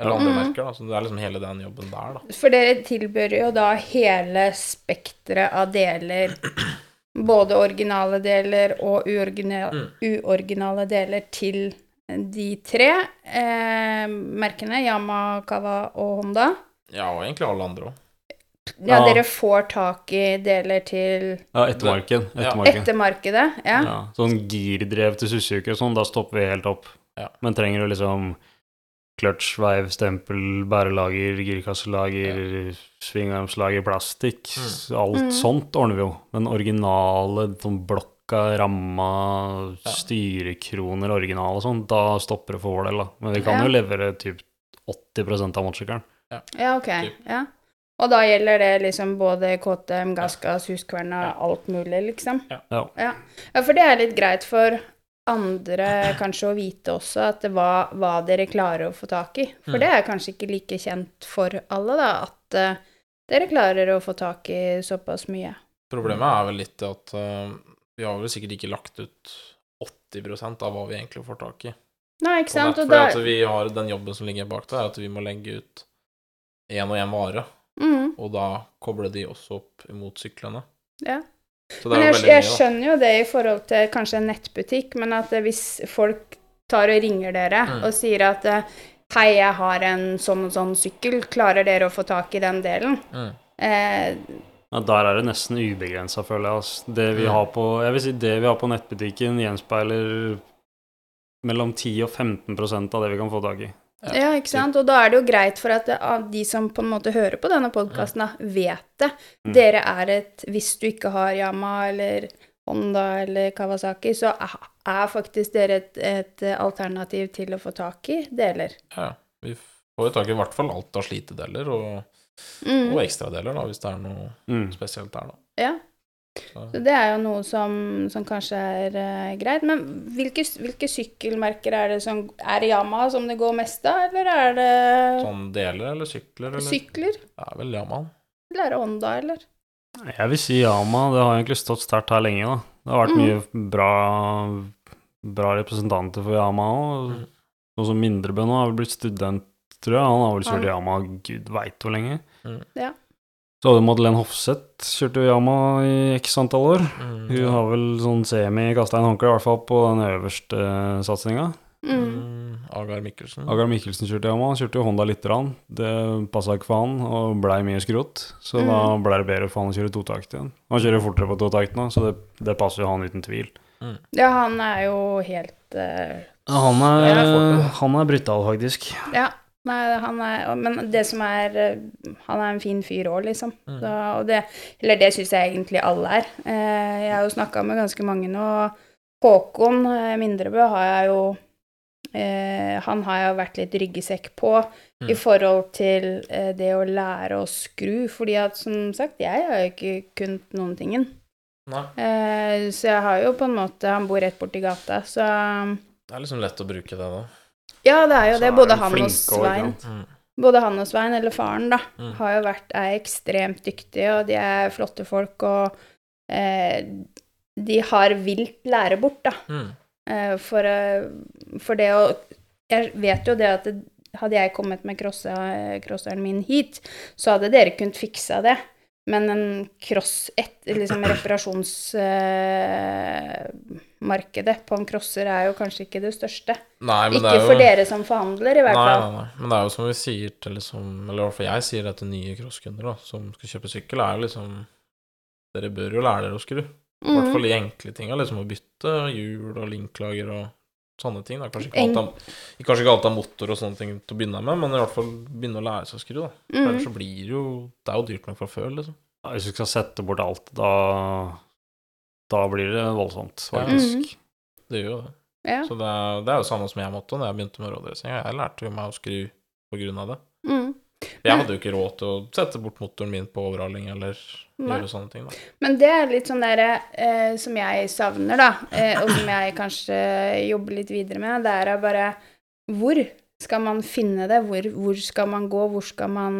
Eller andre Mm. merker, da. Så det er liksom hele den jobben der, da. For dere tilbyr jo da hele spekteret av deler både originale deler og uoriginale, Mm. uoriginale deler til de tre eh, merkene, Yama, Kawa og Honda. Ja, og egentlig alle andre òg. Ja, Ja. dere får tak i deler til Ja, ettermarken. Ja. ettermarken. Ja. Ja, sånn girdrev til Suzuki og sånn, da stopper vi helt opp. Ja. Men trenger du liksom kløtsj, veiv, stempel, bærelager, girkasselager, svingarmslager, plastikk, Mm. alt Mm. sånt ordner vi jo. Men originale, sånn blokka, ramma, Ja. styrekroner, original og sånn, da stopper det for vår del, da. Men vi kan Ja. jo levere typ 80% av motorsykkelen. ja, ok. Typ. Ja. Og da gjelder det liksom både KTM, Gassgass, Huskverna, alt mulig, liksom? Ja. Ja. ja, for det er litt greit for andre kanskje å vite også at det hva, hva dere klarer å få tak i. For Mm. det er kanskje ikke like kjent for alle, da, at uh, dere klarer å få tak i såpass mye. Problemet er vel litt det at uh, vi har vel sikkert ikke lagt ut 80% av hva vi egentlig får tak i. Nei, ikke sant? nett, Og For at vi har den jobben som ligger bak der, er at vi må legge ut én og én vare, mm, og da koble de også opp imot syklene. ja. Så det Men jeg, jeg mye, skjønner jo det i forhold til kanskje en nettbutikk, men at hvis folk tar og ringer dere Mm. og sier at eh, hei, jeg har en sånn og sånn sykkel, klarer dere å få tak i den delen? Mm. Eh, Ja, der er det nesten ubegrensa, føler jeg. Altså. Det vi Mm. har på, jeg vil si det vi har på nettbutikken, gjenspeiler mellom 10 og 15% av det vi kan få tak i. Ja, ja, ikke sant? Og da er det jo greit for at de som på en måte hører på denne podkasten, vet det. Mm. Dere er et Hvis du ikke har Yama eller Honda eller Kawasaki, så er- er faktisk dere et, et alternativ til å få tak i deler. Ja, vi får jo tak i i hvert fall alt av slitedeler og, Mm. og ekstradeler, da, hvis det er noe Mm. spesielt der, da. Ja. Så, det er jo noe som, som kanskje er uh, greit. Men hvilke, hvilke sykkelmerker er det som Er det Yamaha som det går mest av, eller er det sånn deler eller sykler, eller? sykler? Det er vel Yamaha. Eller er det Honda, eller? Jeg vil si Yama. Det har egentlig stått sterkt her lenge, da. Det har vært Mm. mye bra, bra representanter for Yama òg. Mm. Noe som Mindrebø nå har vel blitt student, tror jeg. Han har vel kjørt Yamaha Yama gud veit hvor lenge. Mm. Ja. Så hadde Madeleine Hofseth kjørt Yama i x antall år. Mm, Hun har vel sånn semi kasta en håndkle, i hvert fall på den øverste satsinga. Mm. Mm, Agar Mikkelsen. Agar Mikkelsen kjørte Yama, kjørte jo Honda lite grann. Det passa ikke for han, og blei mye skrot. Så Mm. da blei det bedre for han å kjøre totakt igjen. Han kjører fortere på totakt nå, så det, det passer jo han uten tvil. Ja, han er jo helt uh, Han er er, fort, han er brutal, faktisk. Ja. Nei, han er Men det som er eh, Han er en fin fyr òg, liksom. Mm. Så, og det Eller det syns jeg egentlig alle er. Eh, jeg har jo snakka med ganske mange nå. Håkon eh, Mindrebø har jeg jo eh, Han har jeg jo vært litt ryggesekk på Mm. i forhold til eh, det å lære å skru. Fordi at som sagt, jeg har jo ikke kunnet noen tingen. Eh, så jeg har jo på en måte Han bor rett borti gata, så det er liksom lett å bruke det, da. Ja, det er jo Så det. Både han og også, Svein. Mm. Både han og Svein, eller faren, da, Mm. har jo vært er ekstremt dyktige, og de er flotte folk, og eh, de har vilt lære bort, da. Mm. Eh, for, eh, for det å Jeg vet jo det at det, hadde jeg kommet med crosseren min hit, så hadde dere kunnet fiksa det. Men en cross et, liksom reparasjonsmarkedet på en crosser er jo kanskje ikke det største. Nei, men det Ikke er jo for dere som forhandler, i hvert Nei, fall. nei, nei. Men det er jo som vi sier til liksom Eller i hvert fall jeg sier det til nye crosskunder da, som skal kjøpe sykkel, er jo liksom Dere bør jo lære dere å skru. I hvert Mm. fall de enkle tinga, liksom å bytte hjul og linklager og sånne ting. Da. Kanskje, ikke alt av, kanskje ikke alt av motor og sånne ting til å begynne med, men i hvert fall begynne å lære seg å skru. da. Mm. Ellers så blir det jo Det er jo dyrt nok fra før, liksom. Ja, Hvis du skal sette bort alt, da, da blir det voldsomt, Ja. faktisk. Det gjør jo det. Ja. Så det er, det er jo samme som jeg måtte da jeg begynte med rådressing. Jeg lærte jo meg å skru på grunn av det. Mm. Jeg hadde jo ikke råd til å sette bort motoren min på overhaling eller Nei. gjøre sånne ting. da. Men det er litt sånn derre eh, som jeg savner, da, eh, og som jeg kanskje jobber litt videre med, det er bare Hvor skal man finne det? Hvor, hvor skal man gå? Hvor skal man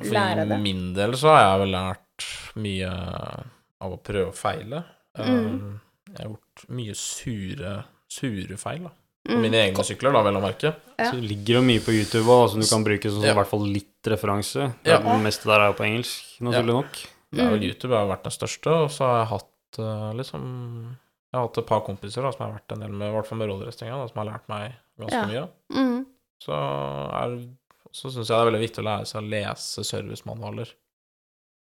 For lære det? I min del så har jeg vel lært mye av å prøve og feile. Mm. Um, Jeg har gjort mye sure, sure feil, da. Mm. mine egne sykler, da, vel å merke. Ja. Så det ligger jo mye på YouTube også, som du kan bruke som Ja. i hvert fall litt referanse. Ja. Det meste der er jo på engelsk, naturlig nok. Det er vel Mm. YouTube har vært den største, og så har jeg hatt eh, liksom Jeg har hatt et par kompiser da, som jeg har vært en del med, i hvert fall med da, som har lært meg ganske Ja. mye. Mm. Så, er, så syns jeg det er veldig viktig å lære seg å lese servicemanualer.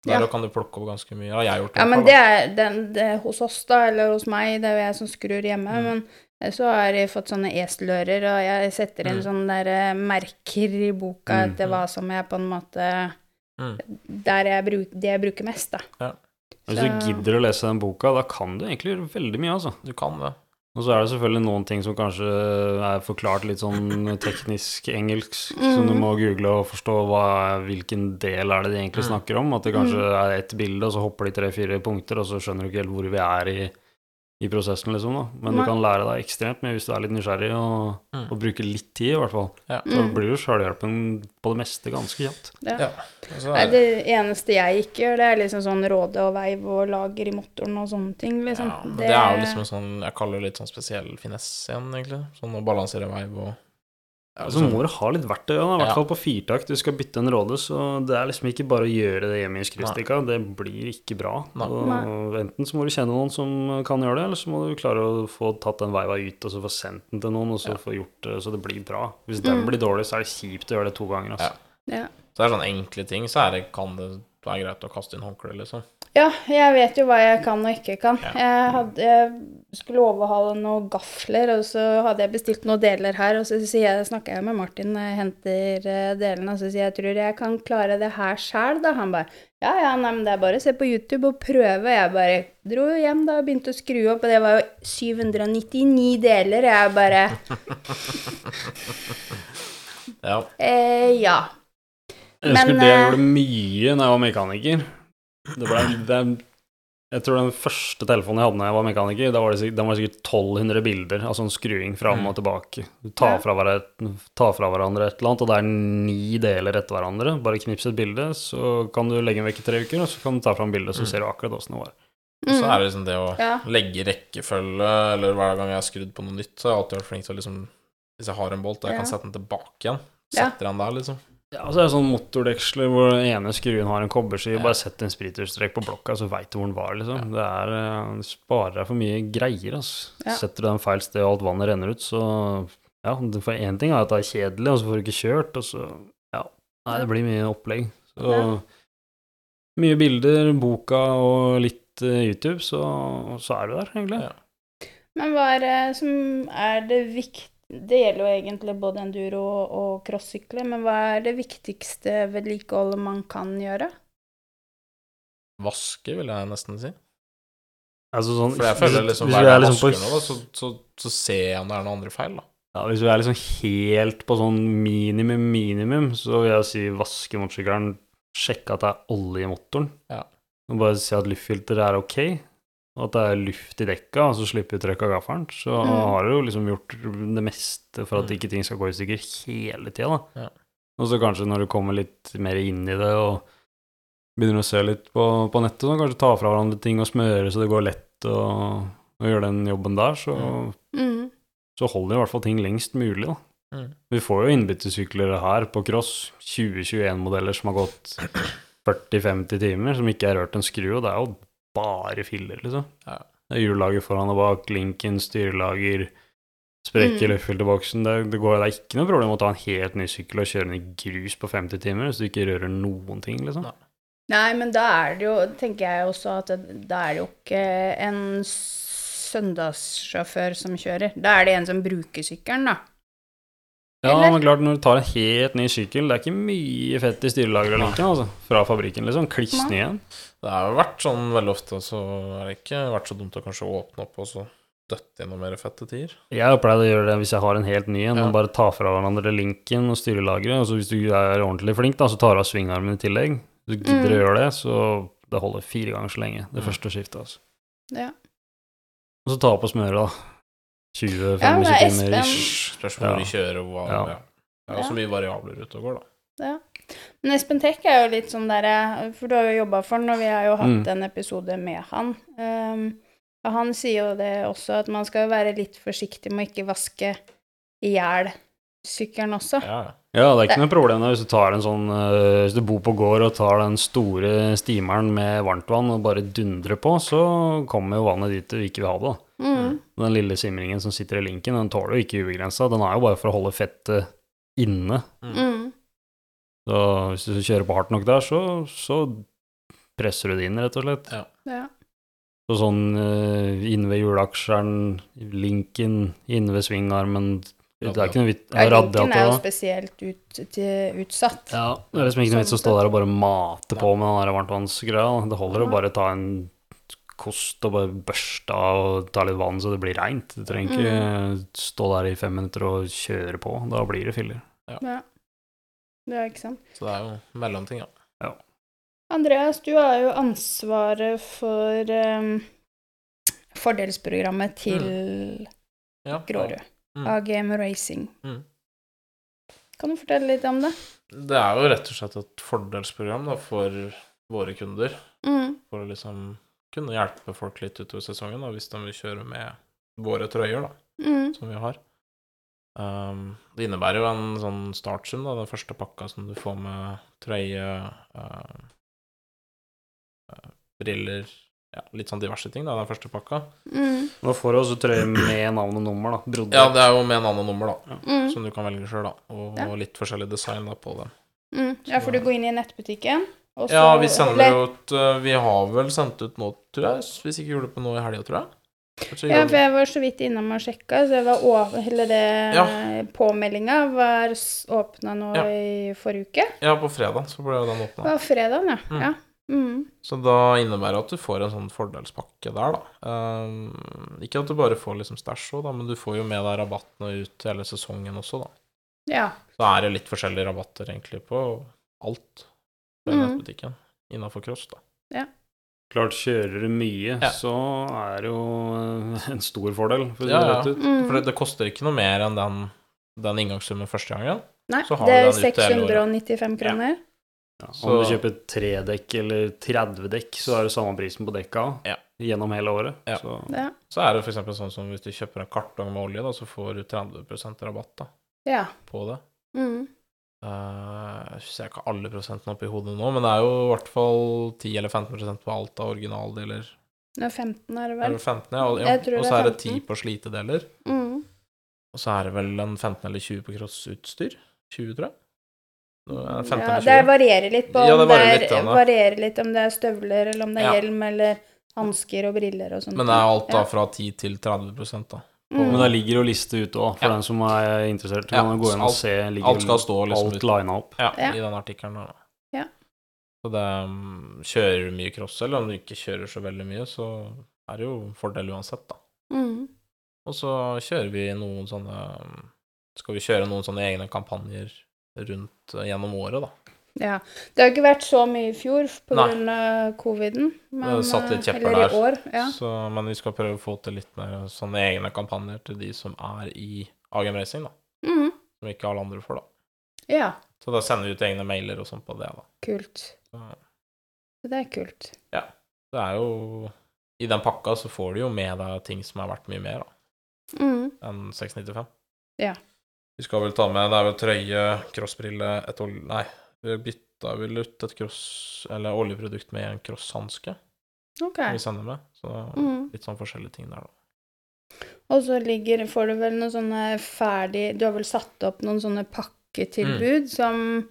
Der Ja. kan du plukke opp ganske mye. Ja, jeg har gjort det. Ja, men det er den, det, hos oss, da, eller hos meg, det er jo jeg som skrur hjemme. Mm. Men så har jeg fått sånne eselører, og jeg setter inn Mm. sånne der eh, merker i boka Mm. etter hva som jeg på en måte. Mm. Der jeg bruker, det jeg bruker mest, da. Hvis du gidder å lese den boka, da kan du egentlig gjøre veldig mye, altså. Du kan det. Og så er det selvfølgelig noen ting som kanskje er forklart litt sånn teknisk engelsk, Mm. som du må google og forstå hva, hvilken del er det de egentlig Mm. snakker om. At det kanskje Mm. er ett bilde, og så hopper de tre-fire punkter, og så skjønner du ikke helt hvor vi er i, i prosessen, liksom. da. Men du kan lære deg ekstremt mye hvis du er litt nysgjerrig, og, Mm. og bruker litt tid, i hvert fall. Ja. Så Mm. blir du sjølhjelpen på det meste ganske kjapt. Ja. Ja. Nei, er det, det eneste jeg ikke gjør, det er liksom sånn råde og veiv og lager i motoren og sånne ting, liksom. ja, men det er jo liksom en sånn Jeg kaller det litt sånn spesiell finesse igjen, egentlig. Sånn å balansere veiv og ja, Så må du ha litt verktøy, da, i hvert fall på firtakt. Du skal bytte en råde, så det er liksom ikke bare å gjøre det hjemme i skrustikka. Det blir ikke bra. Nei. Og enten så må du kjenne noen som kan gjøre det, eller så må du klare å få tatt den veiva ut, og så få sendt den til noen, og så Ja. få gjort det så det blir bra. Hvis den Mm. blir dårlig, så er det kjipt å gjøre det to ganger, altså. Ja. Så det er sånne enkle ting, så er det, kan det være greit å kaste inn håndkleet, liksom. Ja, jeg vet jo hva jeg kan og ikke kan. Ja. Jeg, hadde, jeg skulle overhale noen gafler, og så hadde jeg bestilt noen deler her, og så jeg, snakker jeg med Martin når jeg henter eh, delene, og så sier jeg, tror du jeg kan klare det her sjæl, da? Han bare, ja, ja, nei, men det er bare å se på YouTube og prøve. Jeg bare dro hjem da og begynte å skru opp, og det var jo 799 deler. Jeg bare, Ja. eh, ja. Jeg husker Men, det jeg eh, gjorde mye når jeg var mekaniker. Det ble, det, jeg tror den første telefonen jeg hadde når jeg var mekaniker, da var det, den var sikkert 1200 bilder av sånn skruing fram Mm. og tilbake. Du tar fra, hverandre, tar fra hverandre et eller annet, og det er ni deler etter hverandre. Bare knips et bilde, så kan du legge den vekk i tre uker, og så kan du ta fram bildet, så Mm. ser du akkurat åssen det var. Og så Mm. er det liksom det å Ja. legge rekkefølge, eller hver gang jeg har skrudd på noe nytt, så har jeg alltid vært flink til å liksom Hvis jeg har en bolt, og jeg Ja. kan sette den tilbake igjen, Ja. setter den der, liksom. Ja, så er det sånn motordeksler hvor den ene skruen har en kobberskive, Ja. bare sett en spritterstrek på blokka, så veit du hvor den var, liksom. Det er eh, sparer deg for mye greier, altså. Ja. Setter du den feil sted og alt vannet renner ut, så ja, for én ting er at det er kjedelig, og så får du ikke kjørt, og så ja. Nei, det blir mye opplegg. Så Ja. mye bilder, boka og litt eh, YouTube, så, så er du der, egentlig. Ja. Men hva er det som er det viktige Det gjelder jo egentlig både enduro og, crossykle, men hva er det viktigste vedlikeholdet man kan gjøre? Vaske, vil jeg nesten si. Altså sånn, For jeg føler liksom hver gang jeg liksom vasker noe, så, så, så ser jeg om det er noen andre feil, da. Ja, hvis vi er liksom helt på sånn minimum, minimum, så vil jeg si vaske motorsykkelen, sjekke at det er olje i motoren, Ja. og bare si at luftfilteret er ok, at det er luft i dekka, og så slipper du trøkk av gaffelen, så Mm. har du jo liksom gjort det meste for at Mm. ikke ting skal gå i stykker hele tida, da. Ja. Og så kanskje når du kommer litt mer inn i det, og begynner å se litt på, på nettet, så kanskje ta fra hverandre ting og smøre så det går lett, og, og gjøre den jobben der, så Mm. Mm. så holder i hvert fall ting lengst mulig, da. Mm. Vi får jo innbyttesykler her på cross, 2021-modeller som har gått 40-50 timer, som ikke er rørt en skru, og det er jo bare filler, liksom. Ja. Er hjullager foran og bak, linken, styrelager, sprekker Mm. luftfilterboksen. Det, det, går, det er ikke noe problem å ta en helt ny sykkel og kjøre den i grus på 50 timer, hvis du ikke rører noen ting, liksom. Nei. Nei, men da er det jo, tenker jeg også, at det, da er det jo ikke en søndagssjåfør som kjører. Da er det en som bruker sykkelen, da. Ja, Eller? men klart, når du tar en helt ny sykkel, det er ikke mye fett i styrelageret og linken, altså. Fra fabrikken, liksom. Kliss ny igjen. Det har jo vært sånn veldig ofte, så har det ikke vært så dumt å kanskje åpne opp og så døtte inn noe mer fette tider. Jeg har pleid å gjøre det hvis jeg har en helt ny en, Ja. bare ta fra hverandre linken og styrelageret. Og så hvis du er ordentlig flink, da, så tar du av svingarmen i tillegg. Hvis du gidder Mm. å gjøre det, så det holder fire ganger så lenge, det Mm. første skiftet. Altså. Ja. Og så ta på smøret, da. 20-25 Ja, det er timer Espen. ish. Spørs hvor Ja. de kjører og hva Ja. ja. Det er jo så mye variabler ute og går, da. Ja. Men Espen Tech er jo litt sånn derre For du har jo jobba for han, og vi har jo hatt Mm. en episode med han. Um, og han sier jo det også, at man skal være litt forsiktig med å ikke vaske i hjel sykkelen også. Ja, ja. Ja, det er ikke noe problem hvis du tar en sånn eh, Hvis du bor på gård og tar den store stimeren med varmtvann og bare dundrer på, så kommer jo vannet dit du ikke vil ha det. Mm. Den lille simringen som sitter i linken, den tåler jo ikke ubegrensa. Den er jo bare for å holde fettet inne. Mm. Så hvis du kjører på hardt nok der, så, så presser du det inn, rett og slett. Ja. Ja. Så sånn uh, inne ved hjulaksjeren, linken, inne ved svingarmen Det er ikke noe vits Ja, linken er jo spesielt ut, til, utsatt. Ja, det er liksom ikke noe vits å stå der og bare mate på med den der varmtvannsgreia. Det holder å bare ta en kost og bare børste av og ta litt vann så det blir reint. Du trenger ikke stå der i fem minutter og kjøre på. Da blir det filler. Ja. Det er ikke sant. Så det er jo mellomting, ja. Andreas, du har jo ansvaret for um, fordelsprogrammet til ja. Grårud. Mm. AGM Racing. Mm. Kan du fortelle litt om det? Det er jo rett og slett et fordelsprogram da, for våre kunder. Mm. For å liksom kunne hjelpe folk litt utover sesongen da, hvis de vil kjøre med våre trøyer, da, Mm. som vi har. Um, det innebærer jo en sånn startsum, da, den første pakka som du får med trøye, uh, briller ja, Litt sånn diverse ting, da, den første pakka. Mm. Nå får du også trøye med navn og nummer, da. Brodde. Ja, det er jo med navn og nummer, da, Mm. som du kan velge sjøl, da. Og Ja. litt forskjellig design da på dem. Mm. Ja, for du går inn i nettbutikken, og så Ja, vi sender jo ut uh, Vi har vel sendt ut nå, tror jeg, hvis ikke gjorde det på nå i helga, tror jeg. Ja, for jeg var så vidt innom og sjekka, så jeg var over Hele det Ja. påmeldinga var åpna nå Ja. i forrige uke. ja, på fredag så ble den åpna. var fredagen, ja. Mm. ja. Mm. Så da innebærer det at du får en sånn fordelspakke der, da. Um, ikke at du bare får liksom stæsj òg, da, men du får jo med deg rabattene ut hele sesongen også, da. Ja. Så er det litt forskjellige rabatter egentlig på alt på Mm. nettbutikken innafor cross, da. Klart, kjører du mye, Ja. så er det jo en stor fordel, for Ja, det ja. ut. Mm. For det, det koster ikke noe mer enn den, den inngangssummen første gangen. Nei, Så har det er du den ute hele året. 695 kroner. Ja, Om du kjøper tre dekk eller 30 dekk, så er det samme prisen på dekka Ja. gjennom hele året. Ja. Så Ja. Så er det f.eks. sånn som hvis du kjøper en kartong med olje, da, så får du 30% rabatt da, ja. på det. Mm. Eh, jeg ser ikke alle prosentene oppi hodet nå, men det er jo i hvert fall 10 eller 15% på alt av originaldeler. Det er 15, er det Er vel? det 15, ja? Ja. Og så er er det 10 på slitedeler. Mm. Og så er det vel en 15 eller 20 på crossutstyr. 20, tror jeg. Er det 15 Ja, det varierer litt på Ja, det det, varierer er, litt, ja, da. varierer litt om det er støvler, eller om det er Ja. hjelm, eller hansker og briller og sånt. Men det er alt da Ja. fra 10 til 30% da. Mm. Men der ligger jo liste ute òg, for Ja. den som er interessert. Ja, Kan gå inn og alt- se. Ligger alt skal stå liksom alt lina opp. Ja, Ja. i den artikkelen. Ja. Så det um, Kjører du mye cross, eller om du ikke kjører så veldig mye, så er det jo fordel uansett, da. Mm. Og så kjører vi noen sånne um, Skal vi kjøre noen sånne egne kampanjer rundt uh, gjennom året, da. Ja. Det har ikke vært så mye i fjor pga. coviden. Men, Det satt litt eh, kjepper der. år. Ja. Så, men vi skal prøve å få til litt mer sånne egne kampanjer til de som er i AGM Racing, da. Mm. Som ikke alle andre får, da. ja. Så da sender vi ut egne mailer og sånn på det, da. Kult. Så Det er kult. Ja. det er jo I den pakka så får du jo med deg ting som er verdt mye mer, da. Mm. enn 695. Ja. Vi skal vel ta med Det er vel trøye, crossbrille, et. Nei, vi bytta vel ut et cross... Eller oljeprodukt med en crosshanske Okay. vi sender med. Så Mm. litt sånn forskjellige ting der, da. Og så ligger, får du vel noen sånne ferdig Du har vel satt opp noen sånne pakketilbud Mm. som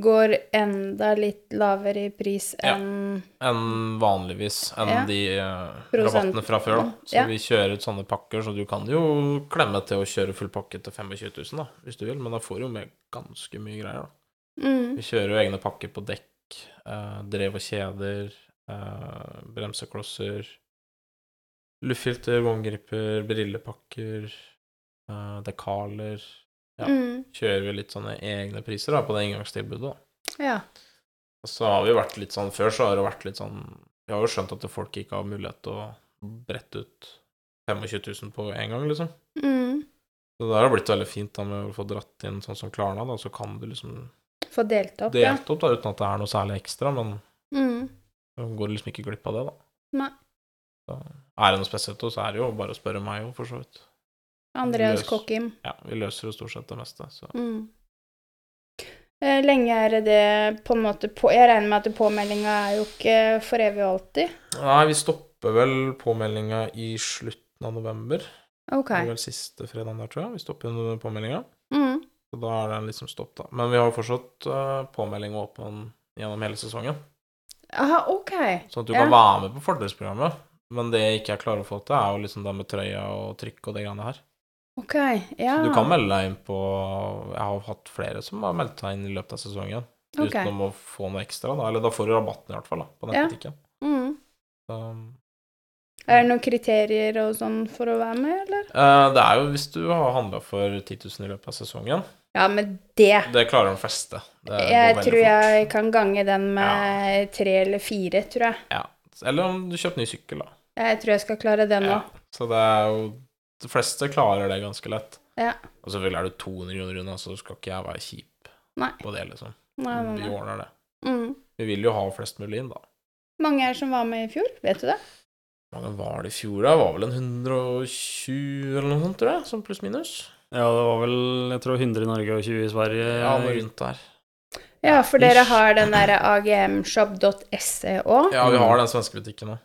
går enda litt lavere i pris Ja. enn Enn vanligvis, enn Ja. de eh, rabattene fra før, da. Så Ja. vi kjører ut sånne pakker, så du kan jo klemme til å kjøre full pakke til 25 000, da, hvis du vil, men da får du jo med ganske mye greier, da. Mm. Vi kjører jo egne pakker på dekk, eh, drev og kjeder, eh, bremseklosser, luftfilter, vogngripper, brillepakker, eh, dekaler. Ja. Mm. Kjører vi litt sånne egne priser da, på det inngangstilbudet. da. Ja. Og så har vi vært litt sånn Før så har det vært litt sånn Vi har jo skjønt at folk ikke har mulighet til å brette ut 25 000 på en gang, liksom. Mm. Så det har blitt veldig fint da med å få dratt inn sånn som Klarna, da, så kan du liksom Få delt opp, delt opp da, uten at det er noe særlig ekstra, men Mm. går liksom ikke glipp av det, da. Nei. Så er det noe spesielt, så er det jo bare å spørre meg òg, for så vidt. Andreas. Kokkim. Ja, vi løser jo stort sett det meste, så Mm. Eh, lenge er det på en måte på Jeg regner med at påmeldinga er jo ikke for evig og alltid. Nei, vi stopper vel påmeldinga i slutten av november. Ok. Det er vel siste fredagen der, tror jeg. Vi stopper påmeldinga. Så da er den liksom stopp, da. Men vi har jo fortsatt uh, påmelding åpen gjennom hele sesongen. Aha, ok. Sånn at du Ja. kan være med på fordelsprogrammet. Men det jeg ikke er klar å få til, er jo liksom det med trøya og trykk og de greiene her. Ok, ja. Så du kan melde deg inn på Jeg har hatt flere som har meldt seg inn i løpet av sesongen. Ok. Uten å få noe ekstra, da. Eller da får du rabatten i hvert fall, da, på Ja. nettbutikken. Mm. Så, Er det noen kriterier og sånn for å være med, eller? eh, det er jo hvis du har handla for 10 000 i løpet av sesongen. Ja, men det Det klarer de fleste. Det Jeg tror fort. jeg kan gange den med tre eller fire, tror jeg. Ja. Eller om du kjøper ny sykkel, da. Jeg tror jeg skal klare det nå. Ja. Så det er jo De fleste klarer det ganske lett. Ja. Og selvfølgelig er du 200 kroner unna, så skal ikke jeg være kjip Nei. på det, liksom. Nei, nei, Vi ordner det. Mm. Vi vil jo ha flest mulig inn, da. Mange er det som var med i fjor, vet du det? Hvor mange var det i fjor, da? Var vel en 120 eller noe sånt, tror jeg? Sånn pluss-minus. Ja, det var vel jeg tror 100 i Norge og 20 i Sverige. Ja, noe rundt der. Ja, for dere har den derre agmshop.se òg? Ja, vi har den svenske butikken det.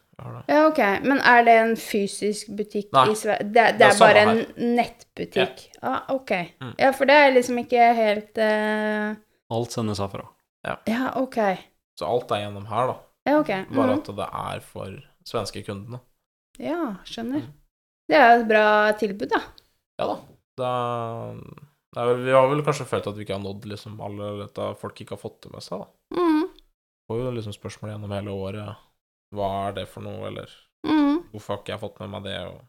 Ja, ok. Men er det en fysisk butikk Nei. i Sverige? Det, det Det er er bare en en nettbutikk? Ja, ah, ok. Mm. Ja, for det er liksom ikke helt uh... Alt sendes herfra. Ja, ok. Så alt er gjennom her, da. Ja, ok. Bare Mhm. at det er for svenske kundene. Ja, skjønner. Mm. Det er jo et bra tilbud, da. Ja da. Det det er vel, vi har vel kanskje følt at vi ikke har nådd liksom alle dette folk ikke har fått det med seg, da. Mm. Får jo liksom spørsmål gjennom hele året. Hva er det for noe, eller Mm. hvorfor har ikke jeg fått med meg det, og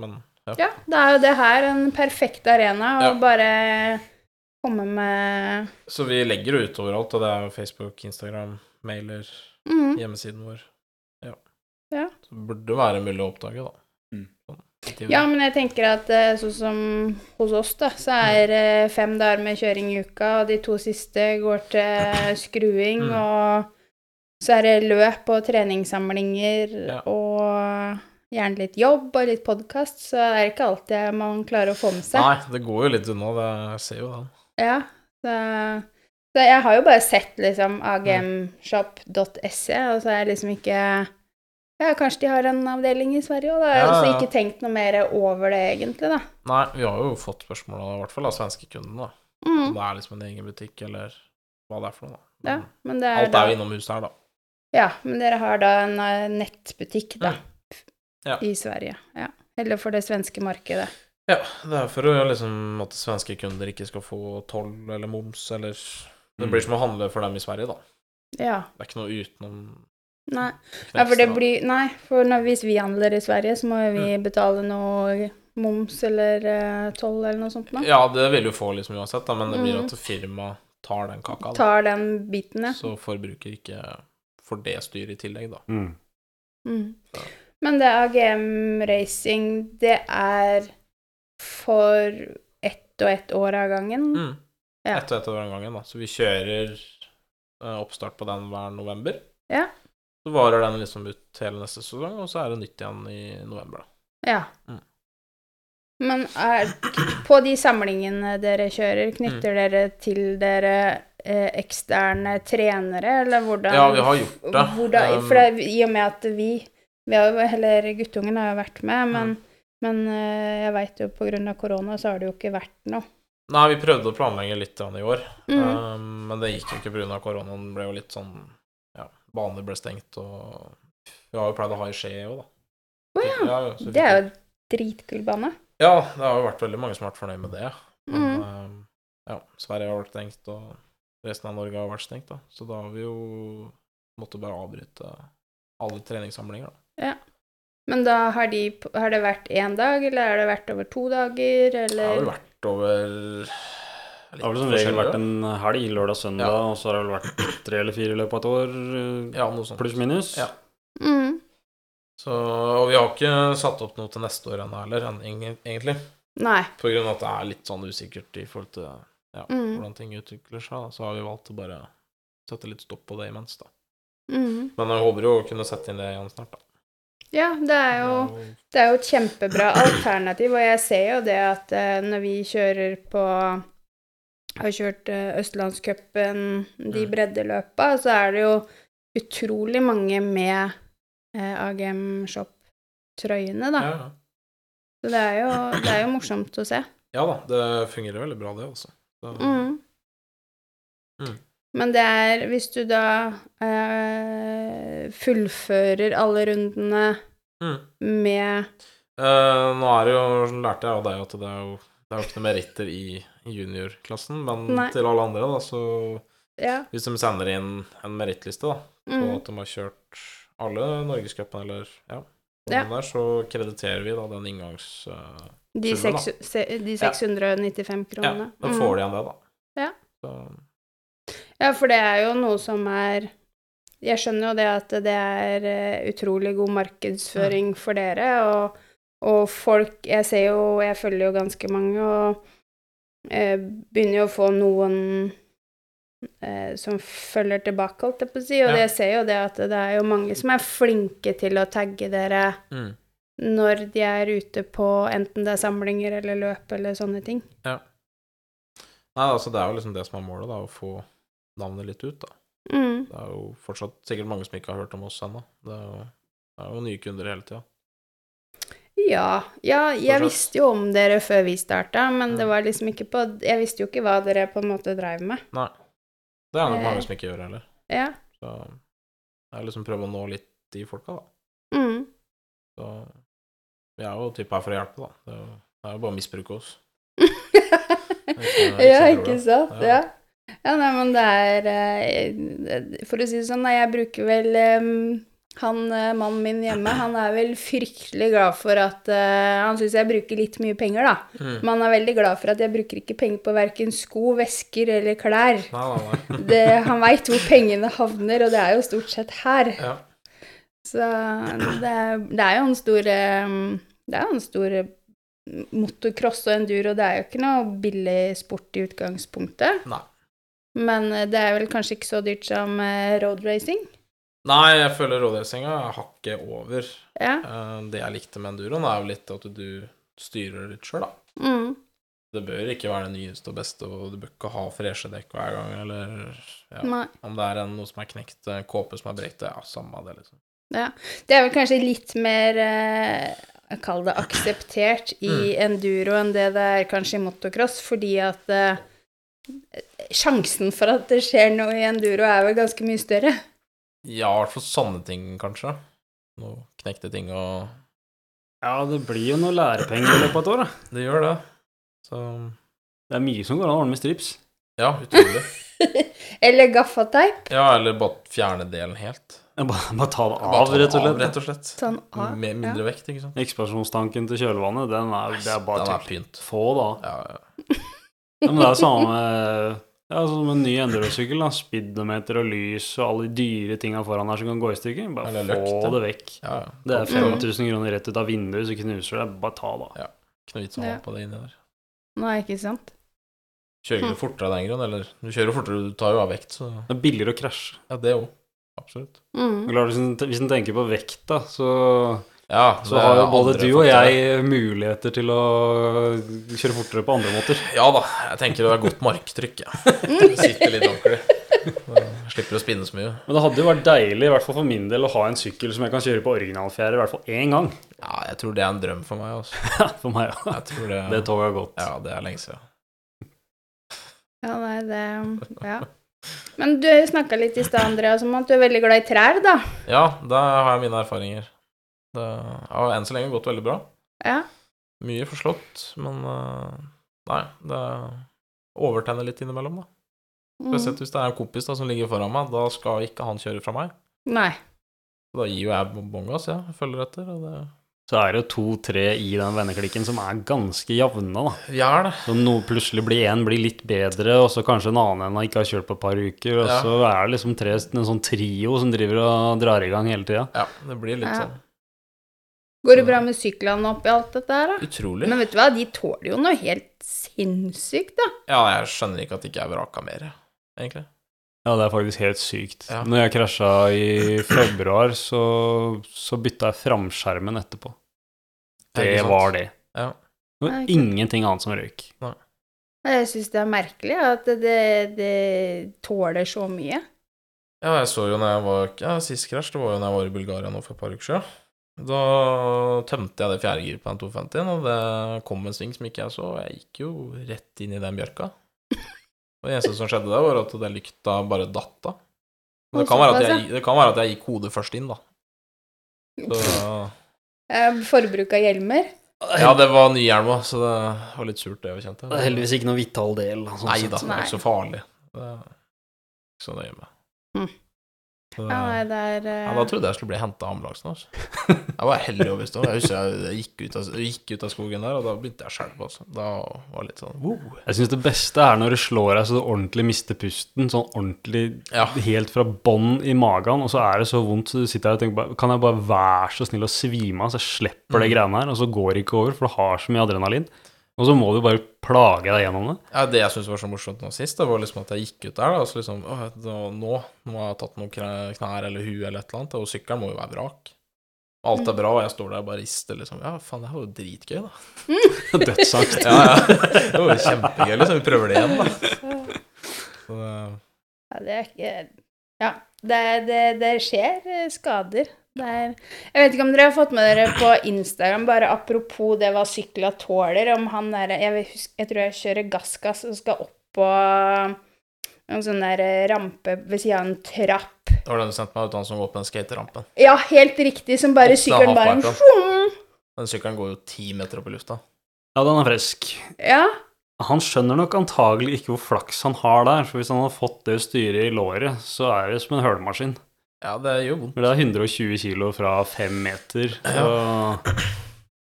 Men ja. Ja, da er jo det her en perfekt arena å Ja. bare komme med Så vi legger det ut overalt, og det er jo Facebook, Instagram, mailer, mm. hjemmesiden vår. Ja. Ja. Så det burde være mulig å oppdage, da. Mm. Sånn, i teori. Ja, men jeg tenker at eh, sånn som hos oss, da, så er det fem dager med kjøring i uka, og de to siste går til skruing, Mm. og så er det løp og treningssamlinger Ja. og gjerne litt jobb og litt podkast, så er det ikke alltid man klarer å få med seg. Nei, det går jo litt unna, det ser jo det. Ja, så, så jeg har jo bare sett liksom agmshop.se, og så er jeg liksom ikke Ja, kanskje de har en avdeling i Sverige òg, da. Jeg har Ja, ja. ikke tenkt noe mer over det, egentlig, da. Nei, vi har jo fått spørsmål, i hvert fall av svenske kunder, da. Mm. Om det er liksom en egen butikk, eller hva det er for noe, da. Ja, Men men det er Alt da er jo innom huset her, da. Ja, men dere har da en eh, nettbutikk, da, Ja. i Sverige. Ja. Eller for det svenske markedet. Ja, det er for liksom at svenske kunder ikke skal få toll eller moms, eller Det Mm. blir som å handle for dem i Sverige, da. Ja. Det er ikke noe utenom Nei. Ja, for det blir Nei, for når, hvis vi handler i Sverige, så må jo vi Mm. betale noe moms eller eh, toll eller noe sånt Da. Ja, det vil du få liksom uansett, da, men det blir Mm. at firmaet tar den kaka, da. Tar den biten, ja. Så forbruker ikke får det styret i tillegg, da. Mm. Mm. Men det AGM Racing, det er for ett og ett år av gangen? Mm. Ja. Ett og ett år av gangen, da. Så vi kjører eh, oppstart på den hver november. Ja. Så varer den liksom ut hele neste sesong, og så er det nytt igjen i november, da. Ja. Mm. Men er, på de samlingene dere kjører, knytter Mm. dere til dere eh, eksterne trenere, eller hvordan Ja, vi har gjort det. Hvordan, Um, for det, I og med at vi, vi har jo, Eller guttungen har jo vært med, men, Mm. men eh, jeg veit jo på grunn av korona så har det jo ikke vært noe. Nei, vi prøvde å planlegge litt i år, Mm. um, men det gikk jo ikke pga. koronaen. ble jo litt sånn baner ble stengt, og vi har jo pleid å ha i Skje òg, da. Å oh, Ja, ja, Det er jo dritkul bane. Ja, det har jo vært veldig mange som har vært fornøyd med det. Men Mm. ja, Sverige har vært stengt, og resten av Norge har vært stengt, da. Så da har vi jo måttet bare avbryte alle treningssamlinger, da. Men da har, de, har det vært én dag, eller har det vært over to dager, Det har vel vært over Det har vel som regel vært en helg, lørdag-søndag, Ja. og så har det vel vært tre eller fire i løpet av et år, eh, Ja, noe sånt. pluss minus. Ja. mm. Så, og vi har ikke satt opp noe til neste år ennå heller, egentlig. Nei. På grunn av at det er litt sånn usikkert i forhold til ja, Mm. hvordan ting utvikler seg, da. så har vi valgt å bare sette litt stopp på det imens, da. Mm. Men jeg håper jo å kunne sette inn det igjen snart, da. Ja, det er jo Det er jo- Det er jo et kjempebra alternativ, og jeg ser jo det at eh, når vi kjører på har kjørt eh, Østlandscupen, de breddeløpa, så er det jo utrolig mange med eh, AGM Shop-trøyene, da. Ja, ja. Så det er, jo, det er jo morsomt å se. ja da, det fungerer veldig bra, det også. Så, Mm. Mm. Men det er hvis du da eh, fullfører alle rundene mm. med Eh, nå er det jo, lærte jeg av deg at det er jo det er jo ikke noe meritter i juniorklassen, men Nei. til alle andre, da, så Ja. hvis de sender inn en merittliste da, på Mm. at de har kjørt alle norgescupene, eller ja, Ja. der, så krediterer vi da den inngangs... Uh, De, Summen, da. seks, se, de 695 ja, kronene. da Mm. får de igjen det, da. Ja. Så, Ja, for det er jo noe som er Jeg skjønner jo det at det er eh, utrolig god markedsføring for dere, og, og folk Jeg ser jo Jeg følger jo ganske mange, og eh, begynner jo å få noen eh, som følger tilbake, holdt jeg på å si, og Ja. jeg ser jo det at det er jo mange som er flinke til å tagge dere mm. når de er ute på enten det er samlinger eller løp eller sånne ting. Ja. Nei, altså, det er jo liksom det som er målet, da, å få navnet litt ut, da. Mm. Det er jo fortsatt sikkert mange som ikke har hørt om oss ennå. Det det er jo nye kunder hele tida. Ja, ja, jeg visste jo om dere før vi starta, men det var liksom ikke på Jeg visste jo ikke hva dere på en måte dreiv med. Nei. Det er nok Eh. mange som ikke gjør heller. Ja. Så jeg liksom prøver å nå litt de folka, da. Mm. Så vi er jo typ her for å hjelpe, da. Det er jo, det er jo bare å misbruke oss. ja, ikke sant? Ja. Ja. Nei, men det er eh, For å si det sånn, nei, jeg bruker vel eh, han eh, mannen min hjemme, han er vel fryktelig glad for at uh, Han syns jeg bruker litt mye penger, da. Mm. Men han er veldig glad for at jeg bruker ikke penger på verken sko, vesker eller klær. Nei, nei, nei. Det, han veit hvor pengene havner, og det er jo stort sett her. Ja. Så det det er jo en stor eh, Det er jo en stor motocross og enduro, det er jo ikke noe billig sport i utgangspunktet. Nei. Men det er vel kanskje ikke så dyrt som road racing? Nei, jeg føler rådresinga er hakket over. Ja. Eh, Det jeg likte med enduroen, er jo litt at du styrer litt sjøl, da. Mm. Det bør ikke være det nyeste og beste, og du bør ikke ha freshe dekk hver gang, eller ja. Om det er en, noe som er knekt, en kåpe som er brekt, ja, samme det, liksom. Ja. Det er vel kanskje litt mer eh, Kall det akseptert i Mm. enduro enn det det er kanskje i motocross, fordi at eh, sjansen for at det skjer noe i enduro, er vel ganske mye større. Ja, i hvert fall sånne ting, kanskje. Noe knekte ting og Ja, det blir jo noe lærepenger i løpet av et år, da. Det gjør det. Så Det er mye som går an å ordne med strips. ja, utrolig. Eller gaffateip. Ja, eller bare fjerne delen helt. Bare, bare ta det Bare av, ta det rett og av, slett. rett og slett. Sånn av. Med mindre vekt, ikke sant. Ekspansjonstanken til kjølvannet, den er, det er bare Den er pynt. Få, da. Ja, ja. Ja, men det er samme ja, som en ny endurosykkel. da, Speedometer og lys og alle de dyre tinga foran her som kan gå i stykker. Bare Eller få løkt, det vekk. ja, ja. Det er Mm. 5000 kroner rett ut av vinduet, så knuser det. Bare ta det. Ikke noe vits å ha Ja. på det inni der. Nei, ikke sant? Kjører Hm. du fortere av den grunn, eller du kjører fortere, du tar jo av vekt, så Det er billigere å krasje. ja, det òg. Absolutt. Mm. Hvis en- tenker på vekt, da, så, Ja, så har jo både du og jeg muligheter til å kjøre fortere på andre måter. Ja da, jeg tenker det er godt marktrykk, ja. Det sitter litt ordentlig. Slipper å spinne så mye. Men det hadde jo vært deilig, i hvert fall for min del, å ha en sykkel som jeg kan kjøre på originalfjære i hvert fall én gang. Ja, jeg tror det er en drøm for meg, Også. Ja, for meg òg. Jeg tror det, Det toget har gått. Ja, det er lenge siden. Ja, nei, det Ja. Men du snakka litt i stad, Andreas, om at du er veldig glad i trær, da. Ja, da har jeg mine erfaringer. Det har enn så lenge gått veldig bra. Ja. Mye forslått, men eh, Nei, det overtenner litt innimellom, da. Mm. Spesielt hvis det er en kompis da som ligger foran meg, da skal ikke han kjøre fra meg. Nei. Da gir jo jeg bånn gass, ja. Jeg følger etter, og det Så er det to-tre i den venneklikken som er ganske jevne, da. Er det. Så noe plutselig blir én blir litt bedre, og så kanskje en annen en har ikke har kjørt på et par uker, og Ja. så er det liksom tre, en sånn trio som driver og drar i gang hele tida. Ja, det blir litt Ja. sånn. Går det bra med syklene oppi alt dette her, da? Utrolig. Men vet du hva, de tåler jo noe helt sinnssykt, da. Ja, jeg skjønner ikke at det ikke er vraka mer, egentlig. Ja, det er faktisk helt sykt. Ja. Når jeg krasja i februar, så, så bytta jeg framskjermen etterpå. Det var det. Ja. Det var ingenting annet som røyk. Jeg syns det er merkelig at det, det tåler så mye. Ja, jeg så jo når jeg var Ja, sist krasj, det var jo når jeg var i Bulgaria nå for et par uker siden. Da tømte jeg det fjerde giret på den 250-en, og det kom en sving som ikke jeg så, og jeg gikk jo rett inn i den bjørka. Og det eneste som skjedde der, var at den lykta bare datt av. Det, kan være at jeg, det kan være at jeg gikk hodet først inn, da. Så, Eh, Forbruk av hjelmer. ja, det var ny hjelm òg, så det var litt surt, det, kjente. Det er heldigvis ikke noe vital del. sånn Nei da, det er ikke så farlig. Det er ikke så nøye med. Mm. Så, Ja, nei, det er uh... ja, da trodde jeg skulle bli henta av ambulansen. Altså. Jeg var heldig overbevist om det. Jeg husker jeg, jeg gikk, ut av, gikk ut av skogen der, og da begynte jeg å skjelve. Altså. Da var litt sånn wow. Jeg syns det beste er når det slår deg så du ordentlig mister pusten. Sånn ordentlig Ja. helt fra bånn i magen, og så er det så vondt, så du sitter her og tenker Kan jeg bare være så snill å svime av, så jeg slipper det Mm. greiene her, og så går det ikke over, for du har så mye adrenalin. Og så må du bare plage deg gjennom det. Ja, det jeg syntes var så morsomt nå sist, det var liksom at jeg gikk ut der, da, og så liksom å, Nå nå har jeg tatt noen knær eller hu, eller et eller annet, og sykkelen må jo være vrak. Alt er bra, og jeg står der og bare rister, liksom. Ja, faen, det var jo dritgøy, da. Dødsangst. Ja, ja. Det var jo kjempegøy, liksom. Vi prøver det igjen, da. Så, det- Ja, det er ikke Ja, det, det, det skjer eh, skader. Det er Jeg vet ikke om dere har fått med dere på Instagram, bare apropos det hva sykla tåler, om han der Jeg, huske, jeg tror jeg kjører gassgass og skal opp på en sånn der eh, rampe ved siden av en trapp. det var den du sendte meg, ut han som går på den skaterampen. Ja, helt riktig, som bare til sykkelen bare. Den sykkelen går jo ti meter opp i lufta. Ja, den er frisk. Ja. Han skjønner nok antagelig ikke hvor flaks han har der, for hvis han hadde fått det styret i låret, så er det som en hølemaskin. Ja, det gjør vondt. For det er 120 kilo fra fem meter, så